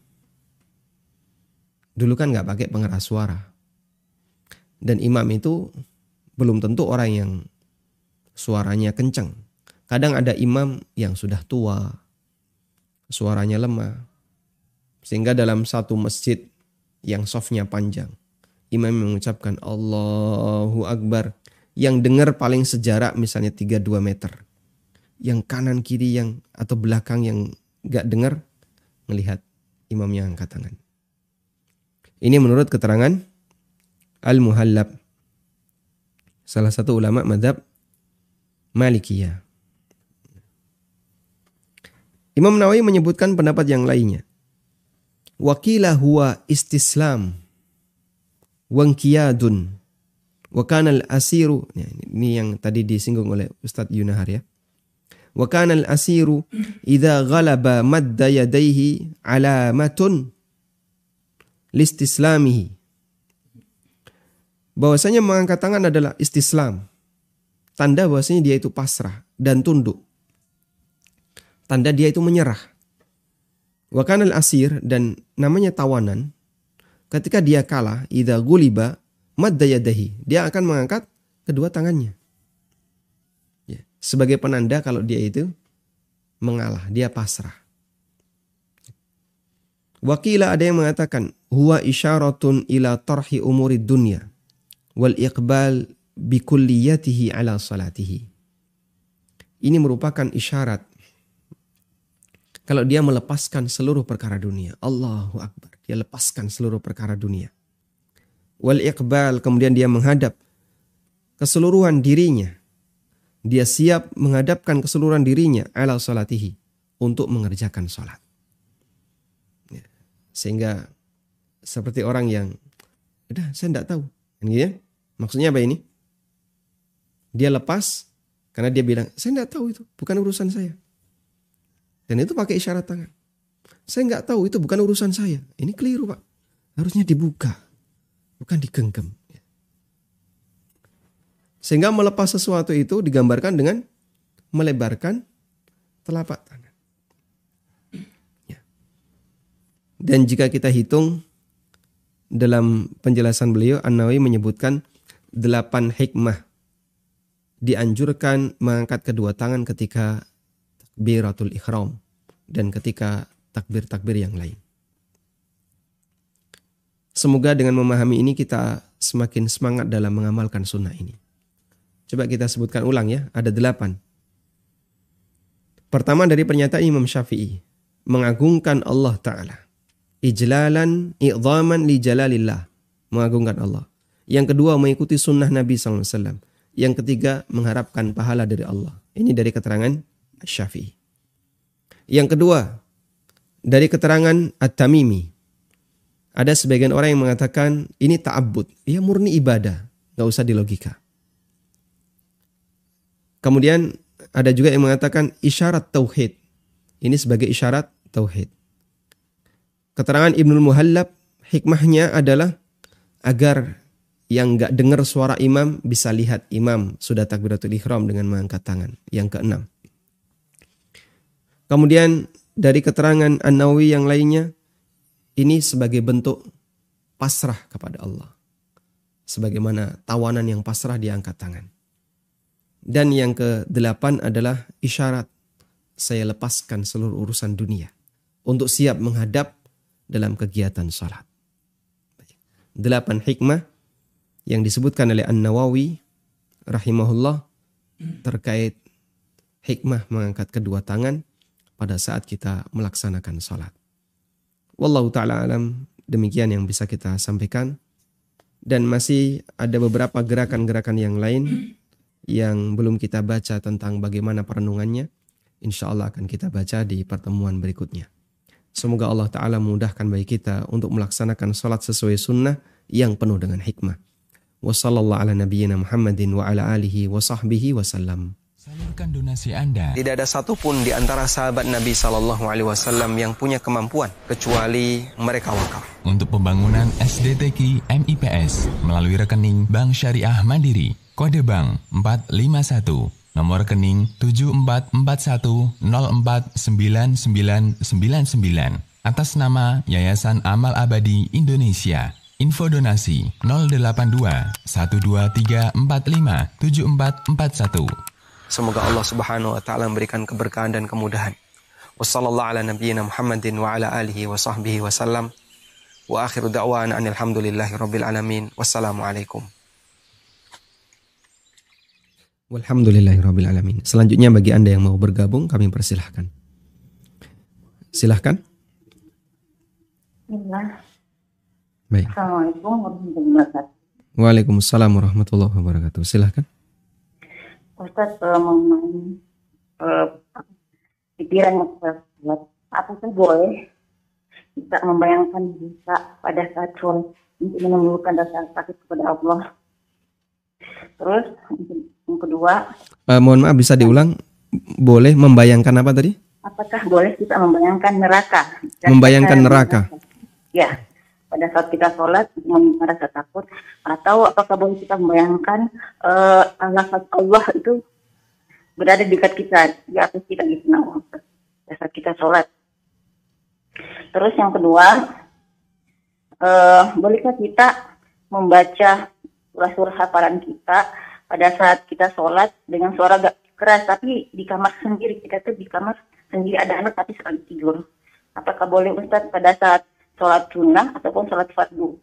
[SPEAKER 1] Dulu kan nggak pakai pengeras suara. Dan imam itu belum tentu orang yang suaranya kencang. Kadang ada imam yang sudah tua, suaranya lemah. Sehingga dalam satu masjid yang softnya panjang, imam mengucapkan Allahu Akbar. Yang dengar paling sejarak misalnya 3-2 meter. Yang kanan kiri yang atau belakang yang gak dengar melihat yang angkat tangan. Ini menurut keterangan Al-Muhallab. Salah satu ulama madhab Malikiyah. Imam Nawawi menyebutkan pendapat yang lainnya. Wakilah huwa istislam wangkiyadun wa asiru ya, ini yang tadi disinggung oleh Ustadz Yunahar ya. Wa asiru idza ghalaba madda yadayhi alamatun listislamihi bahwasanya mengangkat tangan adalah istislam. Tanda bahwasanya dia itu pasrah dan tunduk. Tanda dia itu menyerah. Wakanal asir dan namanya tawanan. Ketika dia kalah, idha guliba maddayadahi. Dia akan mengangkat kedua tangannya. Ya, sebagai penanda kalau dia itu mengalah, dia pasrah. Wakila ada yang mengatakan huwa isyaratun ila tarhi umuri dunya wal iqbal bikulliyatihi ala salatihi. Ini merupakan isyarat kalau dia melepaskan seluruh perkara dunia. Allahu Akbar. Dia lepaskan seluruh perkara dunia. Wal iqbal kemudian dia menghadap keseluruhan dirinya. Dia siap menghadapkan keseluruhan dirinya ala salatihi untuk mengerjakan salat. Ya. Sehingga seperti orang yang udah saya tidak tahu. Ya? Maksudnya apa ini? Dia lepas karena dia bilang, saya nggak tahu itu, bukan urusan saya. Dan itu pakai isyarat tangan. Saya nggak tahu itu bukan urusan saya. Ini keliru pak. Harusnya dibuka, bukan digenggam. Sehingga melepas sesuatu itu digambarkan dengan melebarkan telapak tangan. Ya. Dan jika kita hitung dalam penjelasan beliau, An-Nawawi menyebutkan delapan hikmah dianjurkan mengangkat kedua tangan ketika takbiratul ikhram dan ketika takbir-takbir yang lain. Semoga dengan memahami ini kita semakin semangat dalam mengamalkan sunnah ini. Coba kita sebutkan ulang ya, ada delapan. Pertama dari pernyataan Imam Syafi'i, mengagungkan Allah Ta'ala. Ijlalan, i'zaman li jalalillah. Mengagungkan Allah. Yang kedua mengikuti sunnah Nabi SAW. Yang ketiga mengharapkan pahala dari Allah. Ini dari keterangan Syafi'i. Yang kedua dari keterangan At-Tamimi. Ada sebagian orang yang mengatakan ini ta'abbud. Ya murni ibadah. Gak usah dilogika. Kemudian ada juga yang mengatakan isyarat tauhid. Ini sebagai isyarat tauhid. Keterangan Ibnul Muhallab hikmahnya adalah agar yang nggak dengar suara imam bisa lihat imam sudah takbiratul ihram dengan mengangkat tangan. Yang keenam. Kemudian dari keterangan An-Nawawi yang lainnya ini sebagai bentuk pasrah kepada Allah. Sebagaimana tawanan yang pasrah diangkat tangan. Dan yang kedelapan adalah isyarat saya lepaskan seluruh urusan dunia untuk siap menghadap dalam kegiatan salat. Delapan hikmah yang disebutkan oleh An-Nawawi rahimahullah terkait hikmah mengangkat kedua tangan pada saat kita melaksanakan sholat. Wallahu ta'ala alam demikian yang bisa kita sampaikan. Dan masih ada beberapa gerakan-gerakan yang lain yang belum kita baca tentang bagaimana perenungannya. Insya Allah akan kita baca di pertemuan berikutnya. Semoga Allah Ta'ala memudahkan bagi kita untuk melaksanakan sholat sesuai sunnah yang penuh dengan hikmah. Wassallallahu ala nabiyyina Muhammadin wa ala alihi wa sahbihi wasallam.
[SPEAKER 2] Salurkan donasi Anda.
[SPEAKER 1] Tidak ada satupun di antara sahabat Nabi Shallallahu Alaihi Wasallam yang punya kemampuan kecuali mereka wakaf.
[SPEAKER 2] Untuk pembangunan SDTK MIPS melalui rekening Bank Syariah Mandiri, kode bank 451, nomor rekening 7441049999 atas nama Yayasan Amal Abadi Indonesia. Info donasi 082 12345 7441.
[SPEAKER 1] Semoga Allah Subhanahu wa taala memberikan keberkahan dan kemudahan. Wassallallahu ala nabiyyina Muhammadin wa ala alihi wa sahbihi wasallam. Wa akhiru da'wana alhamdulillahi rabbil alamin. Wassalamualaikum. Walhamdulillahi rabbil alamin. Selanjutnya bagi Anda yang mau bergabung kami persilahkan. Silahkan.
[SPEAKER 3] Bismillah.
[SPEAKER 1] Baik.
[SPEAKER 3] Assalamualaikum warahmatullahi wabarakatuh.
[SPEAKER 1] Waalaikumsalam warahmatullahi wabarakatuh. Silahkan.
[SPEAKER 3] Ustaz uh, mengenai uh, pikiran yang saya buat, apakah boleh kita membayangkan bisa pada saat sholat untuk menimbulkan rasa sakit kepada Allah? Terus yang kedua,
[SPEAKER 1] Uh, mohon maaf bisa diulang. Boleh membayangkan apa tadi?
[SPEAKER 3] apakah boleh kita membayangkan neraka? Dan
[SPEAKER 1] Membayangkan
[SPEAKER 3] kita-
[SPEAKER 1] neraka.
[SPEAKER 3] Ya, pada saat kita sholat merasa takut atau apakah boleh kita membayangkan eh lafaz Allah itu berada di dekat kita di atas kita gitu nah, pada saat kita sholat. Terus yang kedua, eh bolehkah kita membaca surah-surah hafalan kita pada saat kita sholat dengan suara gak keras tapi di kamar sendiri kita tuh di kamar sendiri ada anak tapi sekali tidur. Apakah boleh Ustaz pada saat sholat sunnah ataupun sholat fardu?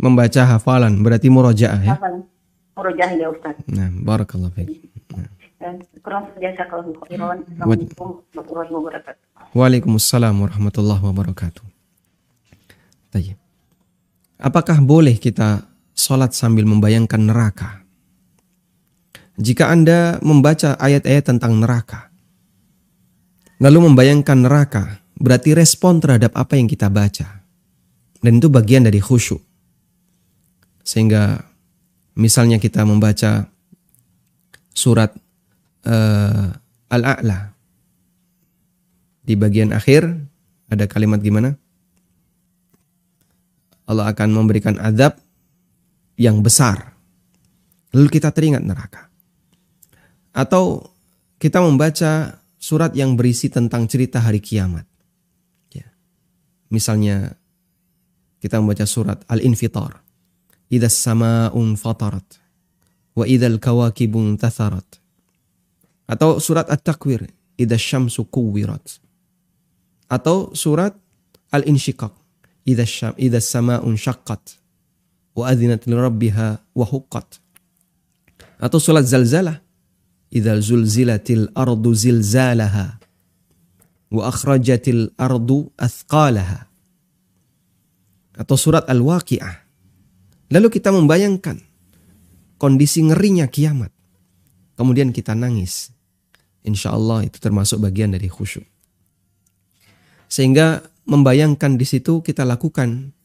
[SPEAKER 1] Membaca hafalan berarti murojaah ya.
[SPEAKER 3] Hafalan. Murojah ya Ustaz.
[SPEAKER 1] Nah, barakallahu fiik.
[SPEAKER 3] Dan kurang saja kalau khairan. Assalamualaikum warahmatullahi wabarakatuh.
[SPEAKER 1] Waalaikumsalam warahmatullahi wabarakatuh. Tayyib. Apakah boleh kita sholat sambil membayangkan neraka? Jika Anda membaca ayat-ayat tentang neraka, lalu membayangkan neraka, berarti respon terhadap apa yang kita baca. Dan itu bagian dari khusyuk. Sehingga misalnya kita membaca surat eh, Al-A'la, di bagian akhir ada kalimat gimana? Allah akan memberikan azab yang besar. Lalu kita teringat neraka. Atau kita membaca surat yang berisi tentang cerita hari kiamat. Ya. Misalnya kita membaca surat Al-Infitar. Idza sama'un fatarat wa idzal kawakibun tatharat. Atau surat At-Takwir, idza syamsu kuwirat atau surat Al-Insyiqaq idza syam idza samaun syaqqat wa adzinat li rabbiha wa huqqat atau surat Zalzalah idza zulzilatil ardu zilzalaha akhrajatil ardu athqalaha atau surat Al-Waqi'ah Lalu kita membayangkan kondisi ngerinya kiamat. Kemudian kita nangis. Insya Allah itu termasuk bagian dari khusyuk. Sehingga membayangkan di situ kita lakukan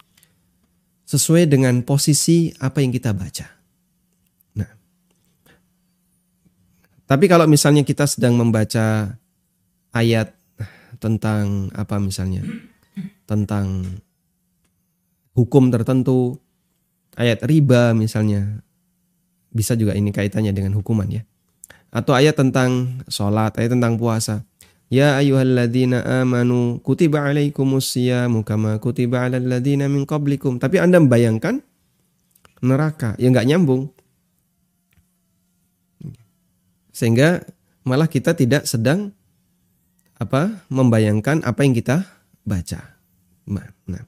[SPEAKER 1] sesuai dengan posisi apa yang kita baca. Nah, tapi kalau misalnya kita sedang membaca ayat tentang apa misalnya, tentang hukum tertentu, ayat riba misalnya, bisa juga ini kaitannya dengan hukuman ya. Atau ayat tentang sholat, ayat tentang puasa. Ya ayyuhalladzina amanu kutiba alaikumus siyamu kama kutiba alal ladzina min qablikum. Tapi Anda membayangkan neraka, ya nggak nyambung. Sehingga malah kita tidak sedang apa membayangkan apa yang kita baca. Nah,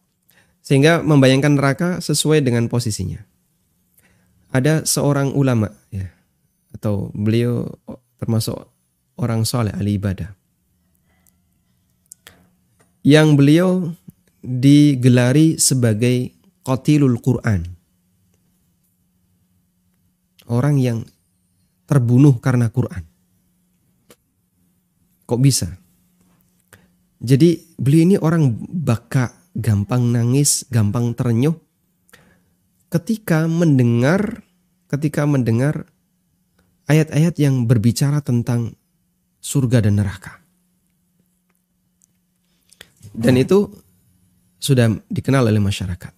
[SPEAKER 1] sehingga membayangkan neraka sesuai dengan posisinya. Ada seorang ulama ya atau beliau termasuk orang soleh ahli ibadah yang beliau digelari sebagai qatilul Quran. Orang yang terbunuh karena Quran. Kok bisa? Jadi beliau ini orang baka, gampang nangis, gampang terenyuh ketika mendengar ketika mendengar ayat-ayat yang berbicara tentang surga dan neraka. Dan itu sudah dikenal oleh masyarakat.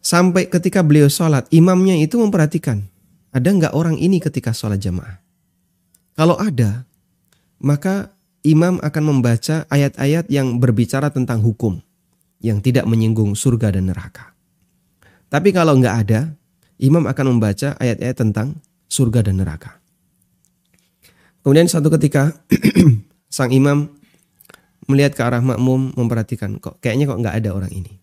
[SPEAKER 1] Sampai ketika beliau sholat, imamnya itu memperhatikan, ada nggak orang ini ketika sholat jamaah? Kalau ada, maka imam akan membaca ayat-ayat yang berbicara tentang hukum yang tidak menyinggung surga dan neraka. Tapi kalau nggak ada, imam akan membaca ayat-ayat tentang surga dan neraka. Kemudian satu ketika sang imam melihat ke arah makmum memperhatikan kok kayaknya kok nggak ada orang ini.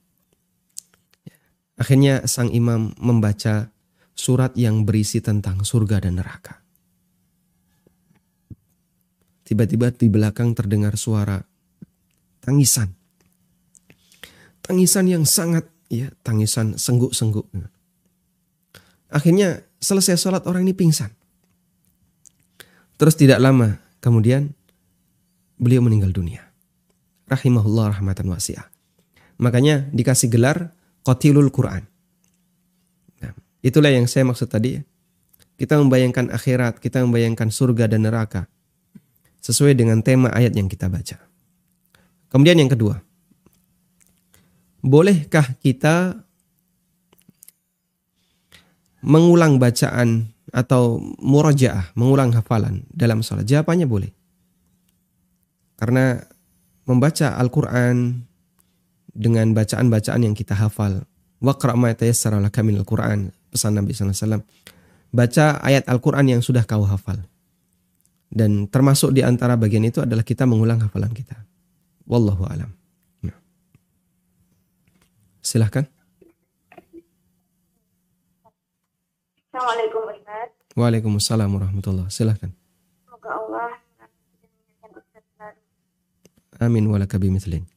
[SPEAKER 1] Akhirnya sang imam membaca surat yang berisi tentang surga dan neraka. Tiba-tiba di belakang terdengar suara tangisan. Tangisan yang sangat ya, tangisan sengguk-sengguk. Akhirnya selesai sholat orang ini pingsan. Terus tidak lama kemudian beliau meninggal dunia. Rahimahullah rahmatan wasi'ah. Makanya dikasih gelar Qatilul Quran. Nah, itulah yang saya maksud tadi. Kita membayangkan akhirat, kita membayangkan surga dan neraka sesuai dengan tema ayat yang kita baca. Kemudian yang kedua, bolehkah kita mengulang bacaan atau murajaah, mengulang hafalan dalam sholat? Jawabannya boleh. Karena membaca Al-Quran dengan bacaan-bacaan yang kita hafal. Waqra' ma tayassara laka Al-Quran. Pesan Nabi SAW. Baca ayat Al-Quran yang sudah kau hafal. Dan termasuk di antara bagian itu adalah kita mengulang hafalan kita. Wallahu alam. Nah. Silahkan.
[SPEAKER 3] Assalamualaikum Ustaz.
[SPEAKER 1] Waalaikumsalam warahmatullah. Silahkan.
[SPEAKER 3] Semoga Allah
[SPEAKER 1] Amin walaka bimithlin.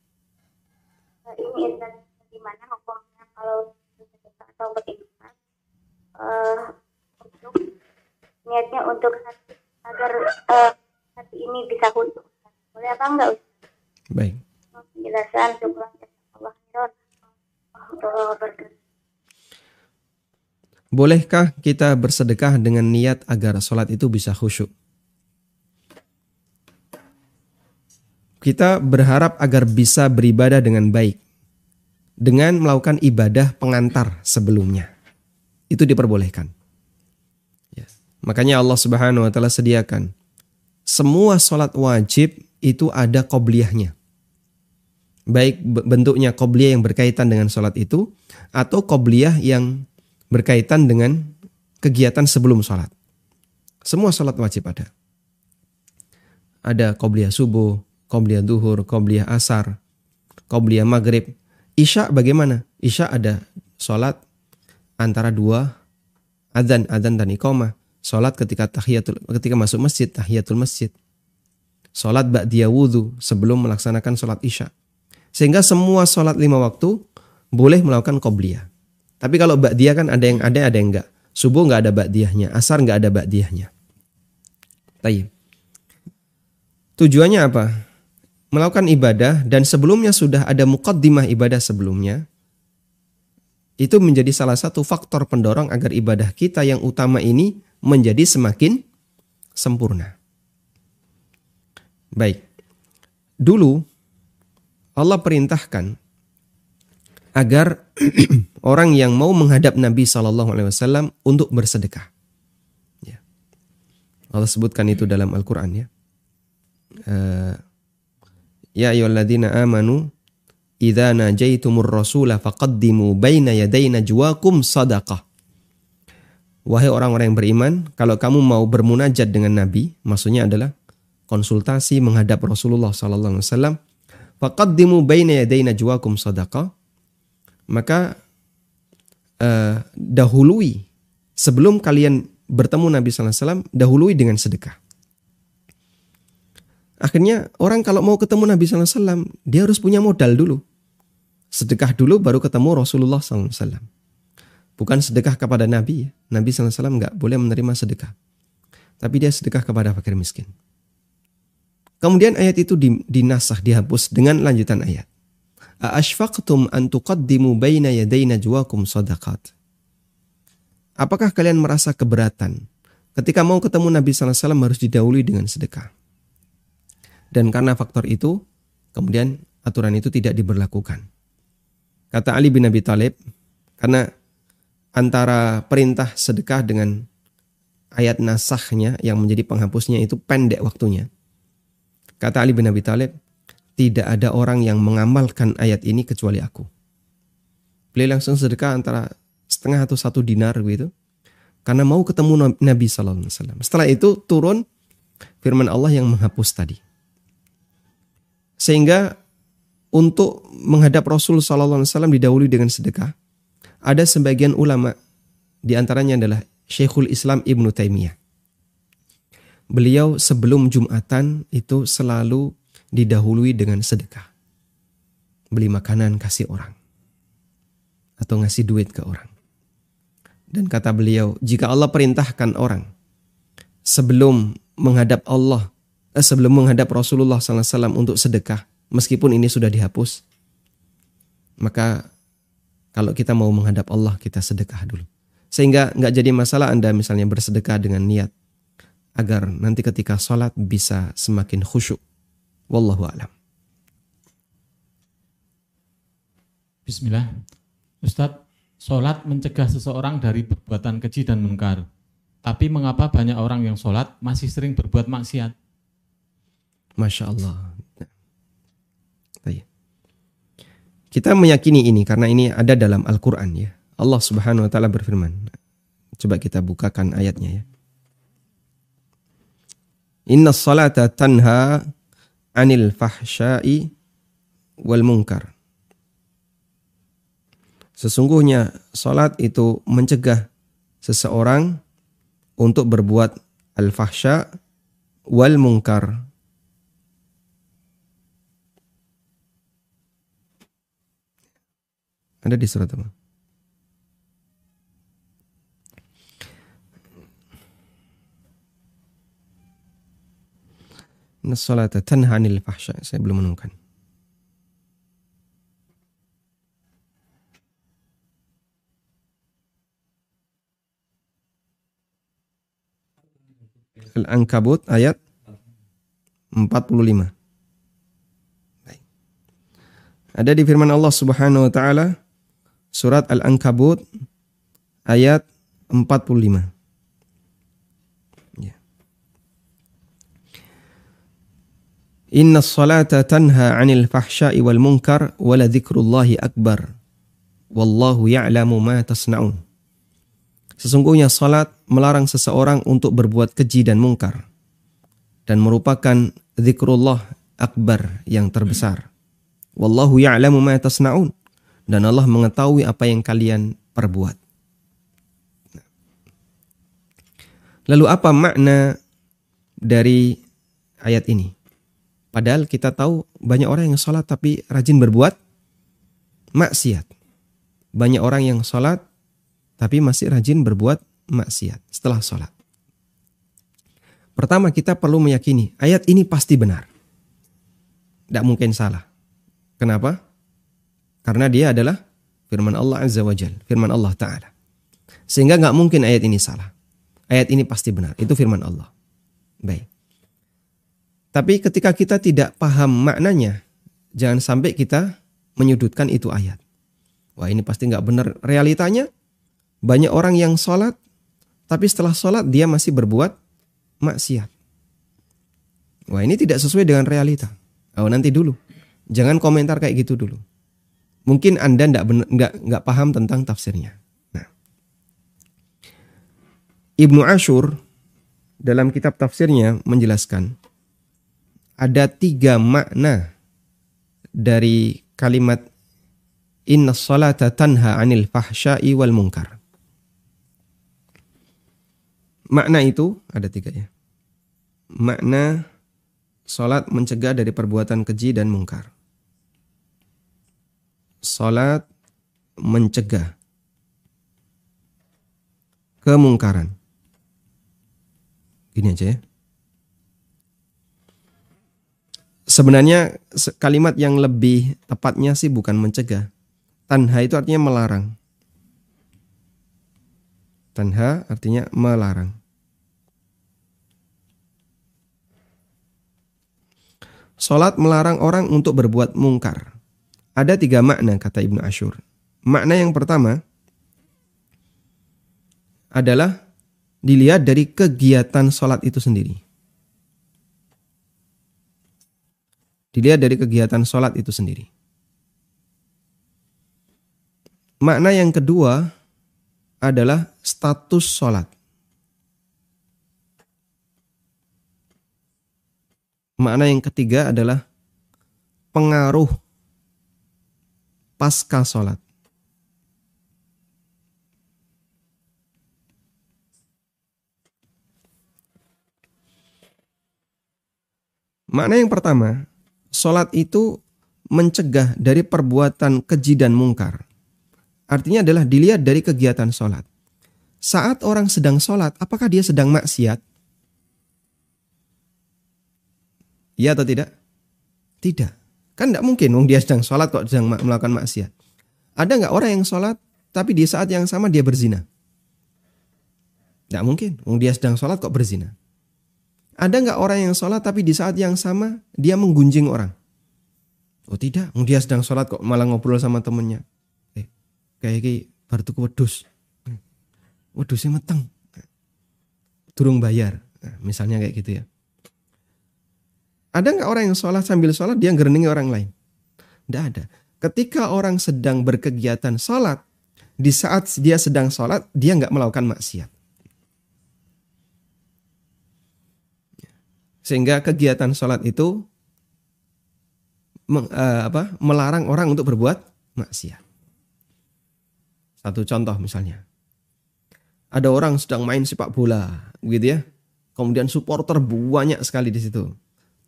[SPEAKER 1] Bolehkah kita bersedekah dengan niat agar sholat itu bisa khusyuk? Kita berharap agar bisa beribadah dengan baik dengan melakukan ibadah pengantar sebelumnya. Itu diperbolehkan. Makanya Allah Subhanahu wa taala sediakan semua sholat wajib itu ada qobliyahnya. Baik bentuknya qobliyah yang berkaitan dengan sholat itu atau qobliyah yang berkaitan dengan kegiatan sebelum sholat. Semua sholat wajib ada. Ada qobliyah subuh, qobliyah duhur, qobliyah asar, qobliyah maghrib. Isya bagaimana? Isya ada sholat antara dua adzan, adzan dan iqamah. Sholat ketika tahiyatul ketika masuk masjid, tahiyatul masjid. Sholat ba'diyah wudhu sebelum melaksanakan sholat isya. Sehingga semua sholat lima waktu boleh melakukan qobliyah. Tapi kalau ba'diyah kan ada yang ada, ada yang enggak. Subuh nggak ada ba'diyahnya, asar nggak ada ba'diyahnya. Tayyib. Tujuannya apa? Melakukan ibadah dan sebelumnya sudah ada mukaddimah ibadah sebelumnya. Itu menjadi salah satu faktor pendorong agar ibadah kita yang utama ini menjadi semakin sempurna. Baik. Dulu Allah perintahkan agar orang yang mau menghadap Nabi Shallallahu Alaihi Wasallam untuk bersedekah. Ya. Allah sebutkan itu dalam Al-Quran ya. Uh, ya ayyuhalladzina amanu idza najaitumur rasula faqaddimu baina yaday najwakum sadaqah. Wahai orang-orang yang beriman, kalau kamu mau bermunajat dengan Nabi, maksudnya adalah konsultasi menghadap Rasulullah sallallahu alaihi wasallam, faqaddimu baina yaday najwakum sadaqah. Maka uh, dahului sebelum kalian bertemu Nabi wasallam, dahului dengan sedekah. Akhirnya orang kalau mau ketemu Nabi SAW, dia harus punya modal dulu. Sedekah dulu baru ketemu Rasulullah SAW. Bukan sedekah kepada Nabi. Nabi SAW nggak boleh menerima sedekah. Tapi dia sedekah kepada fakir miskin. Kemudian ayat itu dinasah, dihapus dengan lanjutan ayat. Aashfaqtum tuqaddimu baina yaday najwakum sadaqat. Apakah kalian merasa keberatan ketika mau ketemu Nabi SAW harus didahului dengan sedekah? Dan karena faktor itu, kemudian aturan itu tidak diberlakukan. Kata Ali bin Abi Thalib, karena antara perintah sedekah dengan ayat nasahnya yang menjadi penghapusnya itu pendek waktunya. Kata Ali bin Abi Thalib, tidak ada orang yang mengamalkan ayat ini kecuali aku. Beliau langsung sedekah antara setengah atau satu dinar gitu. Karena mau ketemu Nabi Wasallam. Setelah itu turun firman Allah yang menghapus tadi. Sehingga untuk menghadap Rasul Wasallam didahului dengan sedekah. Ada sebagian ulama di antaranya adalah Syekhul Islam Ibnu Taimiyah. Beliau sebelum Jumatan itu selalu didahului dengan sedekah. Beli makanan kasih orang. Atau ngasih duit ke orang. Dan kata beliau, jika Allah perintahkan orang sebelum menghadap Allah Eh, sebelum menghadap Rasulullah SAW untuk sedekah, meskipun ini sudah dihapus, maka kalau kita mau menghadap Allah, kita sedekah dulu. Sehingga nggak jadi masalah Anda misalnya bersedekah dengan niat agar nanti ketika sholat bisa semakin khusyuk. Wallahu alam.
[SPEAKER 4] Bismillah. Ustadz, sholat mencegah seseorang dari perbuatan keji dan mungkar. Tapi mengapa banyak orang yang sholat masih sering berbuat maksiat?
[SPEAKER 1] Masya Allah. Kita meyakini ini karena ini ada dalam Al-Quran ya. Allah subhanahu wa ta'ala berfirman. Coba kita bukakan ayatnya ya. Inna salata tanha anil fahsyai wal munkar. Sesungguhnya salat itu mencegah seseorang untuk berbuat al-fahsya wal munkar Ada di surat apa? Nasalata tanha anil fahsya. Saya belum menemukan. Al-Ankabut ayat 45. Baik. Ada di firman Allah Subhanahu wa taala surat Al-Ankabut ayat 45. Inna salata tanha 'anil fahsya'i wal munkar wa la dzikrullahi akbar. Wallahu ya'lamu ma. Sesungguhnya salat melarang seseorang untuk berbuat keji dan mungkar dan merupakan zikrullah akbar yang terbesar. Wallahu ya'lamu ma tasna'un dan Allah mengetahui apa yang kalian perbuat. Lalu apa makna dari ayat ini? Padahal kita tahu banyak orang yang sholat tapi rajin berbuat maksiat. banyak orang yang sholat tapi masih rajin berbuat maksiat setelah sholat. Pertama kita perlu meyakini ayat ini pasti benar. Tidak mungkin salah. Kenapa? Karena dia adalah firman Allah Azza wa Jal, firman Allah Ta'ala. Sehingga nggak mungkin ayat ini salah. Ayat ini pasti benar. Itu firman Allah. Baik. Tapi ketika kita tidak paham maknanya, jangan sampai kita menyudutkan itu ayat. Wah ini pasti nggak benar. Realitanya banyak orang yang sholat, tapi setelah sholat dia masih berbuat maksiat. Wah ini tidak sesuai dengan realita. Oh nanti dulu, jangan komentar kayak gitu dulu. Mungkin anda nggak nggak nggak paham tentang tafsirnya. Ibnu Ashur dalam kitab tafsirnya menjelaskan ada tiga makna dari kalimat inna salata tanha anil fahsya'i wal munkar. Makna itu ada tiga ya. Makna salat mencegah dari perbuatan keji dan mungkar. Salat mencegah kemungkaran. Gini aja ya. Sebenarnya kalimat yang lebih tepatnya sih bukan mencegah. Tanha itu artinya melarang. Tanha artinya melarang. Salat melarang orang untuk berbuat mungkar. Ada tiga makna kata Ibnu Ashur. Makna yang pertama adalah dilihat dari kegiatan sholat itu sendiri. Dilihat dari kegiatan sholat itu sendiri. Makna yang kedua adalah status sholat. Makna yang ketiga adalah pengaruh pasca sholat. Makna yang pertama, sholat itu mencegah dari perbuatan keji dan mungkar. Artinya adalah dilihat dari kegiatan sholat. Saat orang sedang sholat, apakah dia sedang maksiat? Iya atau tidak? Tidak. Kan tidak mungkin, wong dia sedang sholat kok sedang melakukan maksiat. Ada nggak orang yang sholat, tapi di saat yang sama dia berzina? Tidak mungkin, wong dia sedang sholat kok berzina. Ada nggak orang yang sholat tapi di saat yang sama dia menggunjing orang? Oh tidak, dia sedang sholat kok malah ngobrol sama temennya. Eh, kayak gini baru tuh wedus. Wedusnya meteng. Turung bayar. Nah, misalnya kayak gitu ya. Ada nggak orang yang sholat sambil sholat dia ngereningi orang lain? Tidak ada. Ketika orang sedang berkegiatan sholat, di saat dia sedang sholat, dia nggak melakukan maksiat. Sehingga kegiatan sholat itu meng, uh, apa, melarang orang untuk berbuat maksiat. Satu contoh misalnya. Ada orang sedang main sepak bola, gitu ya. Kemudian supporter banyak sekali di situ.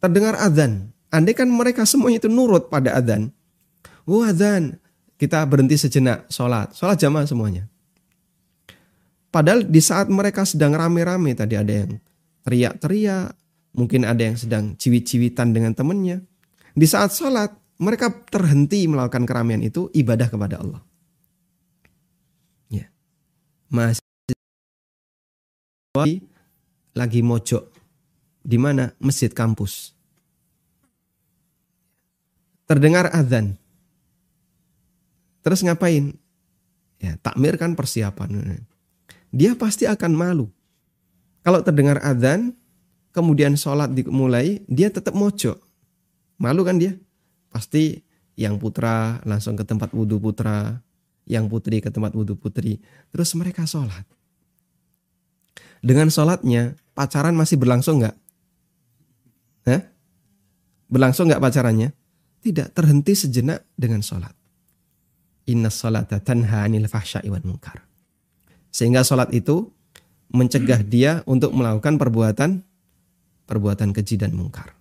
[SPEAKER 1] Terdengar adzan. Andai kan mereka semuanya itu nurut pada adzan. Oh adzan, kita berhenti sejenak sholat. Sholat jamaah semuanya. Padahal di saat mereka sedang rame-rame tadi ada yang teriak-teriak, Mungkin ada yang sedang ciwit-ciwitan dengan temannya. Di saat sholat, mereka terhenti melakukan keramaian itu ibadah kepada Allah. Ya. Masih lagi mojok di mana masjid kampus. Terdengar azan. Terus ngapain? Ya, takmir kan persiapan. Dia pasti akan malu. Kalau terdengar azan, kemudian sholat dimulai, dia tetap mojok. Malu kan dia? Pasti yang putra langsung ke tempat wudhu putra, yang putri ke tempat wudhu putri. Terus mereka sholat. Dengan sholatnya, pacaran masih berlangsung nggak? Hah? Berlangsung nggak pacarannya? Tidak, terhenti sejenak dengan sholat. Inna sholata tanha anil fahsya'i wal. Sehingga sholat itu mencegah dia untuk melakukan perbuatan perbuatan keji dan mungkar.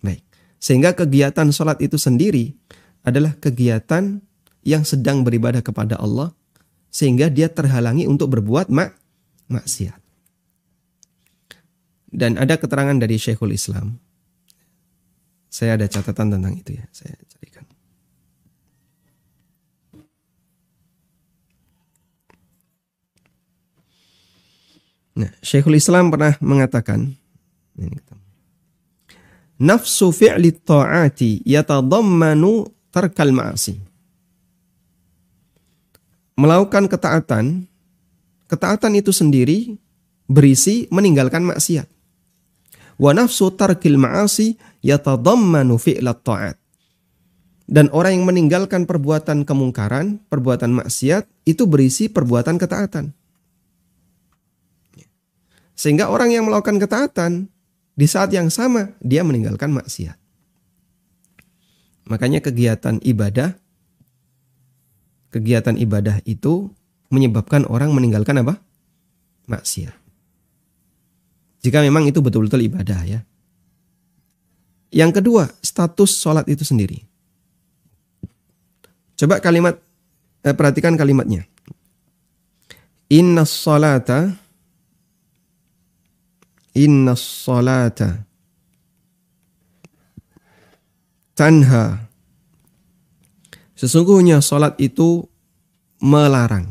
[SPEAKER 1] Baik. Sehingga kegiatan sholat itu sendiri adalah kegiatan yang sedang beribadah kepada Allah sehingga dia terhalangi untuk berbuat mak maksiat. Dan ada keterangan dari Syekhul Islam. Saya ada catatan tentang itu ya, saya carikan. Nah, Syekhul Islam pernah mengatakan ini Nafsu fi'li ta'ati yatadammanu tarkal ma'asi. Melakukan ketaatan, ketaatan itu sendiri berisi meninggalkan maksiat. Wa nafsu tarkil ma'asi yatadammanu fi'la ta'at. Dan orang yang meninggalkan perbuatan kemungkaran, perbuatan maksiat, itu berisi perbuatan ketaatan. Sehingga orang yang melakukan ketaatan di saat yang sama dia meninggalkan maksiat. Makanya kegiatan ibadah kegiatan ibadah itu menyebabkan orang meninggalkan apa? maksiat. Jika memang itu betul-betul ibadah ya. Yang kedua, status sholat itu sendiri. Coba kalimat, eh, perhatikan kalimatnya. Inna salata Inna salata tanha Sesungguhnya salat itu melarang.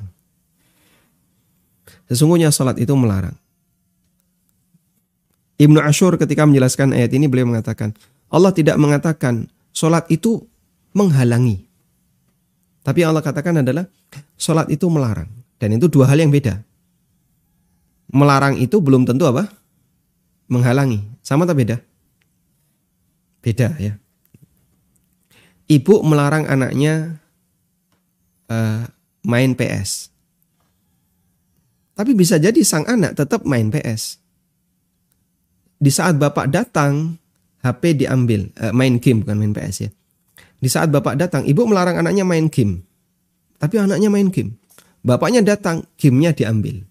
[SPEAKER 1] Sesungguhnya salat itu melarang. Ibnu Ashur ketika menjelaskan ayat ini beliau mengatakan, Allah tidak mengatakan salat itu menghalangi. Tapi Allah katakan adalah salat itu melarang. Dan itu dua hal yang beda. Melarang itu belum tentu apa? Menghalangi. Sama atau beda? Beda ya. Ibu melarang anaknya uh, main PS. Tapi bisa jadi sang anak tetap main PS. Di saat bapak datang, HP diambil, uh, main game bukan main PS ya. Di saat bapak datang, ibu melarang anaknya main game. Tapi anaknya main game. Bapaknya datang, gamenya diambil.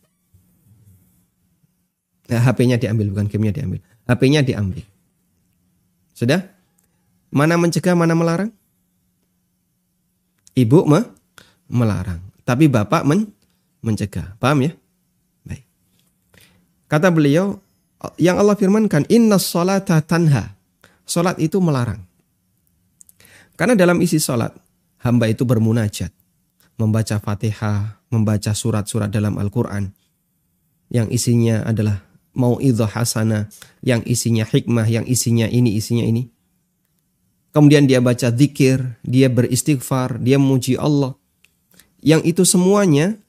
[SPEAKER 1] Nah, HP-nya diambil, bukan gamenya diambil. HP-nya diambil. Sudah? Mana mencegah, mana melarang? Ibu me melarang. Tapi bapak men mencegah. Paham ya? Baik. Kata beliau, yang Allah firmankan, Inna sholata tanha. Sholat itu melarang. Karena dalam isi sholat, hamba itu bermunajat. Membaca fatihah, membaca surat-surat dalam Al-Quran. Yang isinya adalah mau idhah hasana yang isinya hikmah, yang isinya ini, isinya ini. Kemudian dia baca zikir, dia beristighfar, dia memuji Allah. Yang itu semuanya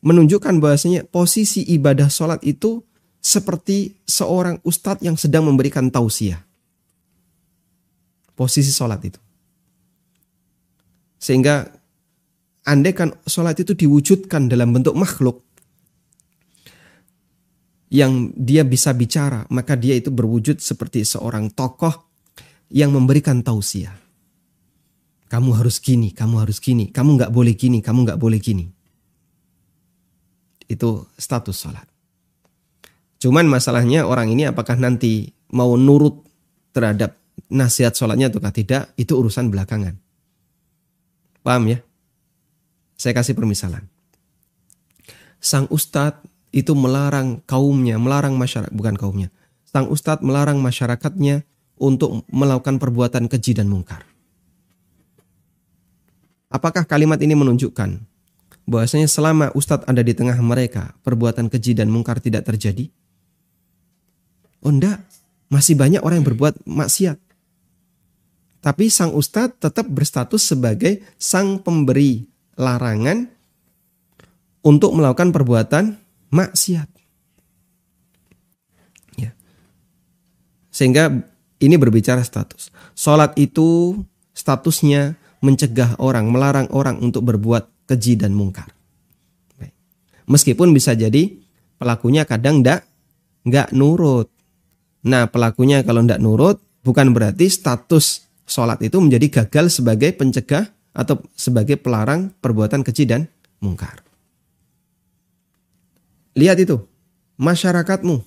[SPEAKER 1] menunjukkan bahwasanya posisi ibadah sholat itu seperti seorang ustadz yang sedang memberikan tausiah. Posisi sholat itu. Sehingga andai kan sholat itu diwujudkan dalam bentuk makhluk, yang dia bisa bicara, maka dia itu berwujud seperti seorang tokoh yang memberikan tausiah. Kamu harus gini, kamu harus gini, kamu nggak boleh gini, kamu nggak boleh gini. Itu status sholat. Cuman masalahnya orang ini apakah nanti mau nurut terhadap nasihat sholatnya atau tidak, itu urusan belakangan. Paham ya? Saya kasih permisalan. Sang ustadz itu melarang kaumnya, melarang masyarakat, bukan kaumnya. Sang ustadz melarang masyarakatnya untuk melakukan perbuatan keji dan mungkar. Apakah kalimat ini menunjukkan bahwasanya selama ustadz ada di tengah mereka, perbuatan keji dan mungkar tidak terjadi? Oh enggak, masih banyak orang yang berbuat maksiat. Tapi sang ustadz tetap berstatus sebagai sang pemberi larangan untuk melakukan perbuatan maksiat. Ya. Sehingga ini berbicara status. Salat itu statusnya mencegah orang, melarang orang untuk berbuat keji dan mungkar. Meskipun bisa jadi pelakunya kadang ndak nggak nurut. Nah pelakunya kalau ndak nurut bukan berarti status sholat itu menjadi gagal sebagai pencegah atau sebagai pelarang perbuatan keji dan mungkar. Lihat itu, masyarakatmu.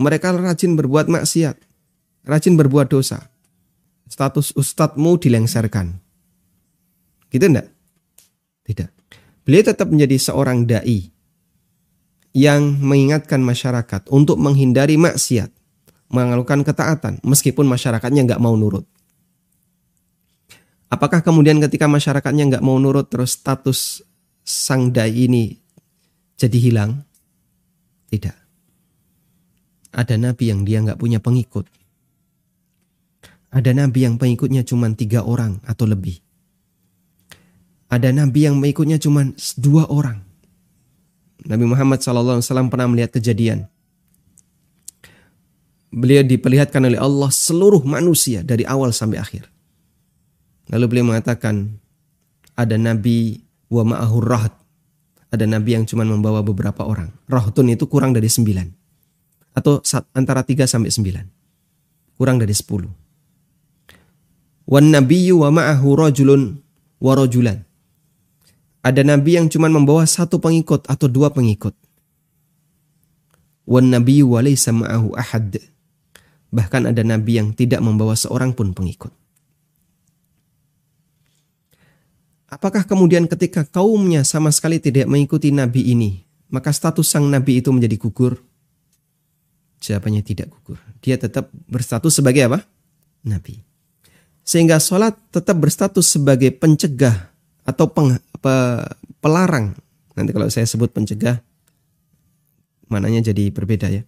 [SPEAKER 1] Mereka rajin berbuat maksiat, rajin berbuat dosa. Status ustadzmu dilengserkan. Gitu enggak? Tidak. Beliau tetap menjadi seorang dai yang mengingatkan masyarakat untuk menghindari maksiat, mengalukan ketaatan meskipun masyarakatnya nggak mau nurut. Apakah kemudian ketika masyarakatnya nggak mau nurut terus status sang dai ini jadi hilang? Tidak. Ada nabi yang dia nggak punya pengikut. Ada nabi yang pengikutnya cuma tiga orang atau lebih. Ada nabi yang mengikutnya cuma dua orang. Nabi Muhammad SAW pernah melihat kejadian. Beliau diperlihatkan oleh Allah seluruh manusia dari awal sampai akhir. Lalu beliau mengatakan, ada nabi wa ma'ahur rahat. Ada nabi yang cuma membawa beberapa orang. Rahtun itu kurang dari sembilan. Atau antara tiga sampai sembilan. Kurang dari sepuluh. Wan nabiyyu wa ma'ahu rajulun wa rajulan. Ada nabi yang cuma membawa satu pengikut atau dua pengikut. Wan nabiyyu wa ma'ahu ahad. Bahkan ada nabi yang tidak membawa seorang pun pengikut. Apakah kemudian ketika kaumnya sama sekali tidak mengikuti nabi ini, maka status sang nabi itu menjadi gugur? Jawabannya tidak gugur. Dia tetap berstatus sebagai apa? Nabi. Sehingga sholat tetap berstatus sebagai pencegah atau peng, pe, pelarang. Nanti kalau saya sebut pencegah, mananya jadi berbeda ya.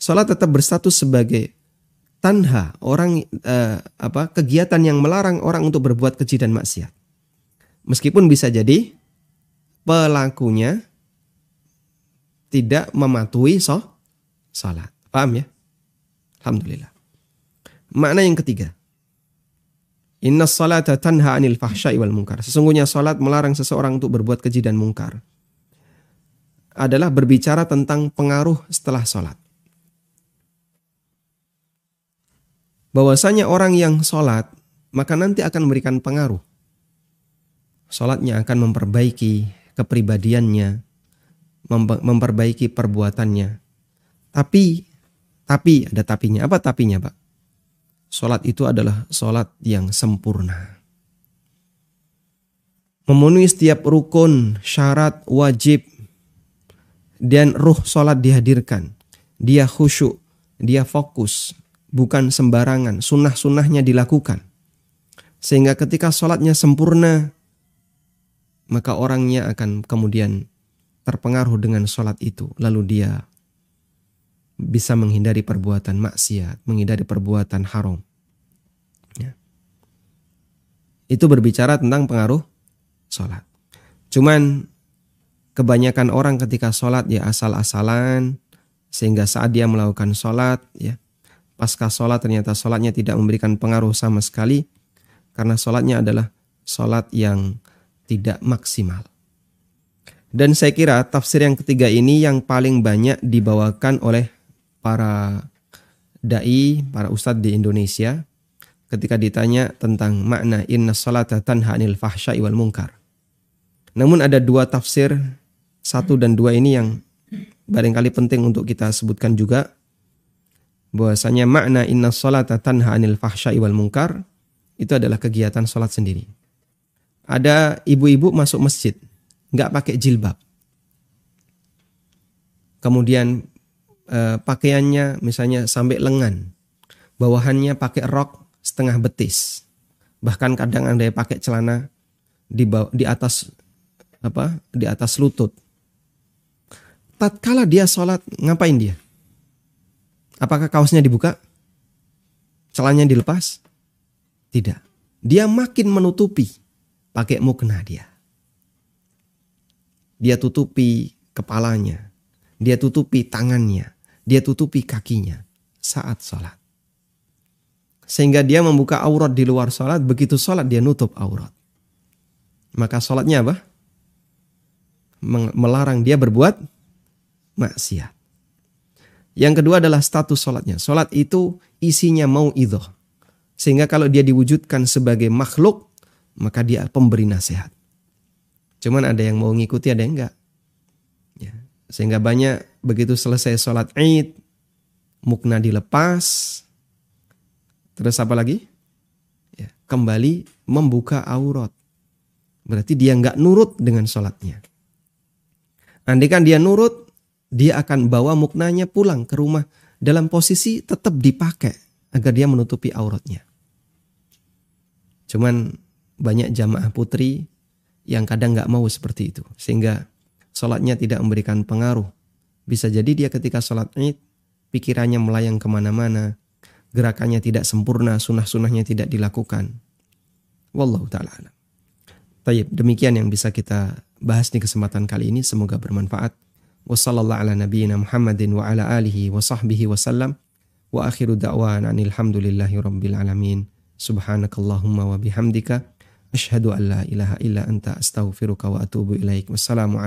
[SPEAKER 1] Sholat tetap berstatus sebagai tanha orang eh, apa kegiatan yang melarang orang untuk berbuat keji dan maksiat. Meskipun bisa jadi pelakunya tidak mematuhi so, sholat. Paham ya? Alhamdulillah. Makna yang ketiga. Inna salata tanha anil fahsyai wal munkar. Sesungguhnya salat melarang seseorang untuk berbuat keji dan mungkar. Adalah berbicara tentang pengaruh setelah salat. Bahwasanya orang yang salat maka nanti akan memberikan pengaruh. Salatnya akan memperbaiki kepribadiannya, memperbaiki perbuatannya. Tapi, tapi ada tapinya. Apa tapinya, Pak? Sholat itu adalah sholat yang sempurna. Memenuhi setiap rukun, syarat, wajib, dan ruh sholat dihadirkan. Dia khusyuk, dia fokus, bukan sembarangan. Sunnah-sunnahnya dilakukan. Sehingga ketika sholatnya sempurna, maka orangnya akan kemudian terpengaruh dengan sholat itu. Lalu dia bisa menghindari perbuatan maksiat, menghindari perbuatan haram. Ya. Itu berbicara tentang pengaruh sholat. Cuman kebanyakan orang ketika sholat ya asal-asalan, sehingga saat dia melakukan sholat, ya pasca sholat ternyata sholatnya tidak memberikan pengaruh sama sekali, karena sholatnya adalah sholat yang tidak maksimal. Dan saya kira tafsir yang ketiga ini yang paling banyak dibawakan oleh para dai, para ustadz di Indonesia ketika ditanya tentang makna inna salata tanha anil fahsya'i wal munkar. Namun ada dua tafsir, satu dan dua ini yang barangkali penting untuk kita sebutkan juga bahwasanya makna inna salata tanha anil fahsya'i wal munkar itu adalah kegiatan salat sendiri. Ada ibu-ibu masuk masjid, nggak pakai jilbab. Kemudian uh, pakaiannya misalnya sampai lengan, bawahannya pakai rok setengah betis, bahkan kadang ada yang pakai celana di bawah, di atas apa di atas lutut. Tatkala dia sholat ngapain dia? Apakah kaosnya dibuka? Celananya dilepas? Tidak. Dia makin menutupi pakai mukna dia. Dia tutupi kepalanya. Dia tutupi tangannya dia tutupi kakinya saat sholat. Sehingga dia membuka aurat di luar sholat, begitu sholat dia nutup aurat. Maka sholatnya apa? Melarang dia berbuat maksiat. Yang kedua adalah status sholatnya. Sholat itu isinya mau idhoh. Sehingga kalau dia diwujudkan sebagai makhluk, maka dia pemberi nasihat. Cuman ada yang mau ngikuti, ada yang enggak. Ya. Sehingga banyak begitu selesai sholat id, mukna dilepas, terus apa lagi? Ya, kembali membuka aurat. Berarti dia nggak nurut dengan sholatnya. Andai kan dia nurut, dia akan bawa muknanya pulang ke rumah dalam posisi tetap dipakai agar dia menutupi auratnya. Cuman banyak jamaah putri yang kadang nggak mau seperti itu. Sehingga sholatnya tidak memberikan pengaruh. Bisa jadi dia ketika sholat id, pikirannya melayang ke mana-mana, gerakannya tidak sempurna, sunnah-sunnahnya tidak dilakukan. Wallahu ta'ala alam. Tayyib, demikian yang bisa kita bahas di kesempatan kali ini. Semoga bermanfaat. Wassallallahu ala nabiyyina Muhammadin wa ala alihi wa sahbihi wa sallam. Wa akhiru da'wan anilhamdulillahi rabbil alamin. Subhanakallahumma wa bihamdika. Ashhadu an la ilaha illa anta astaghfiruka wa atubu ilaik. Wassalamualaikum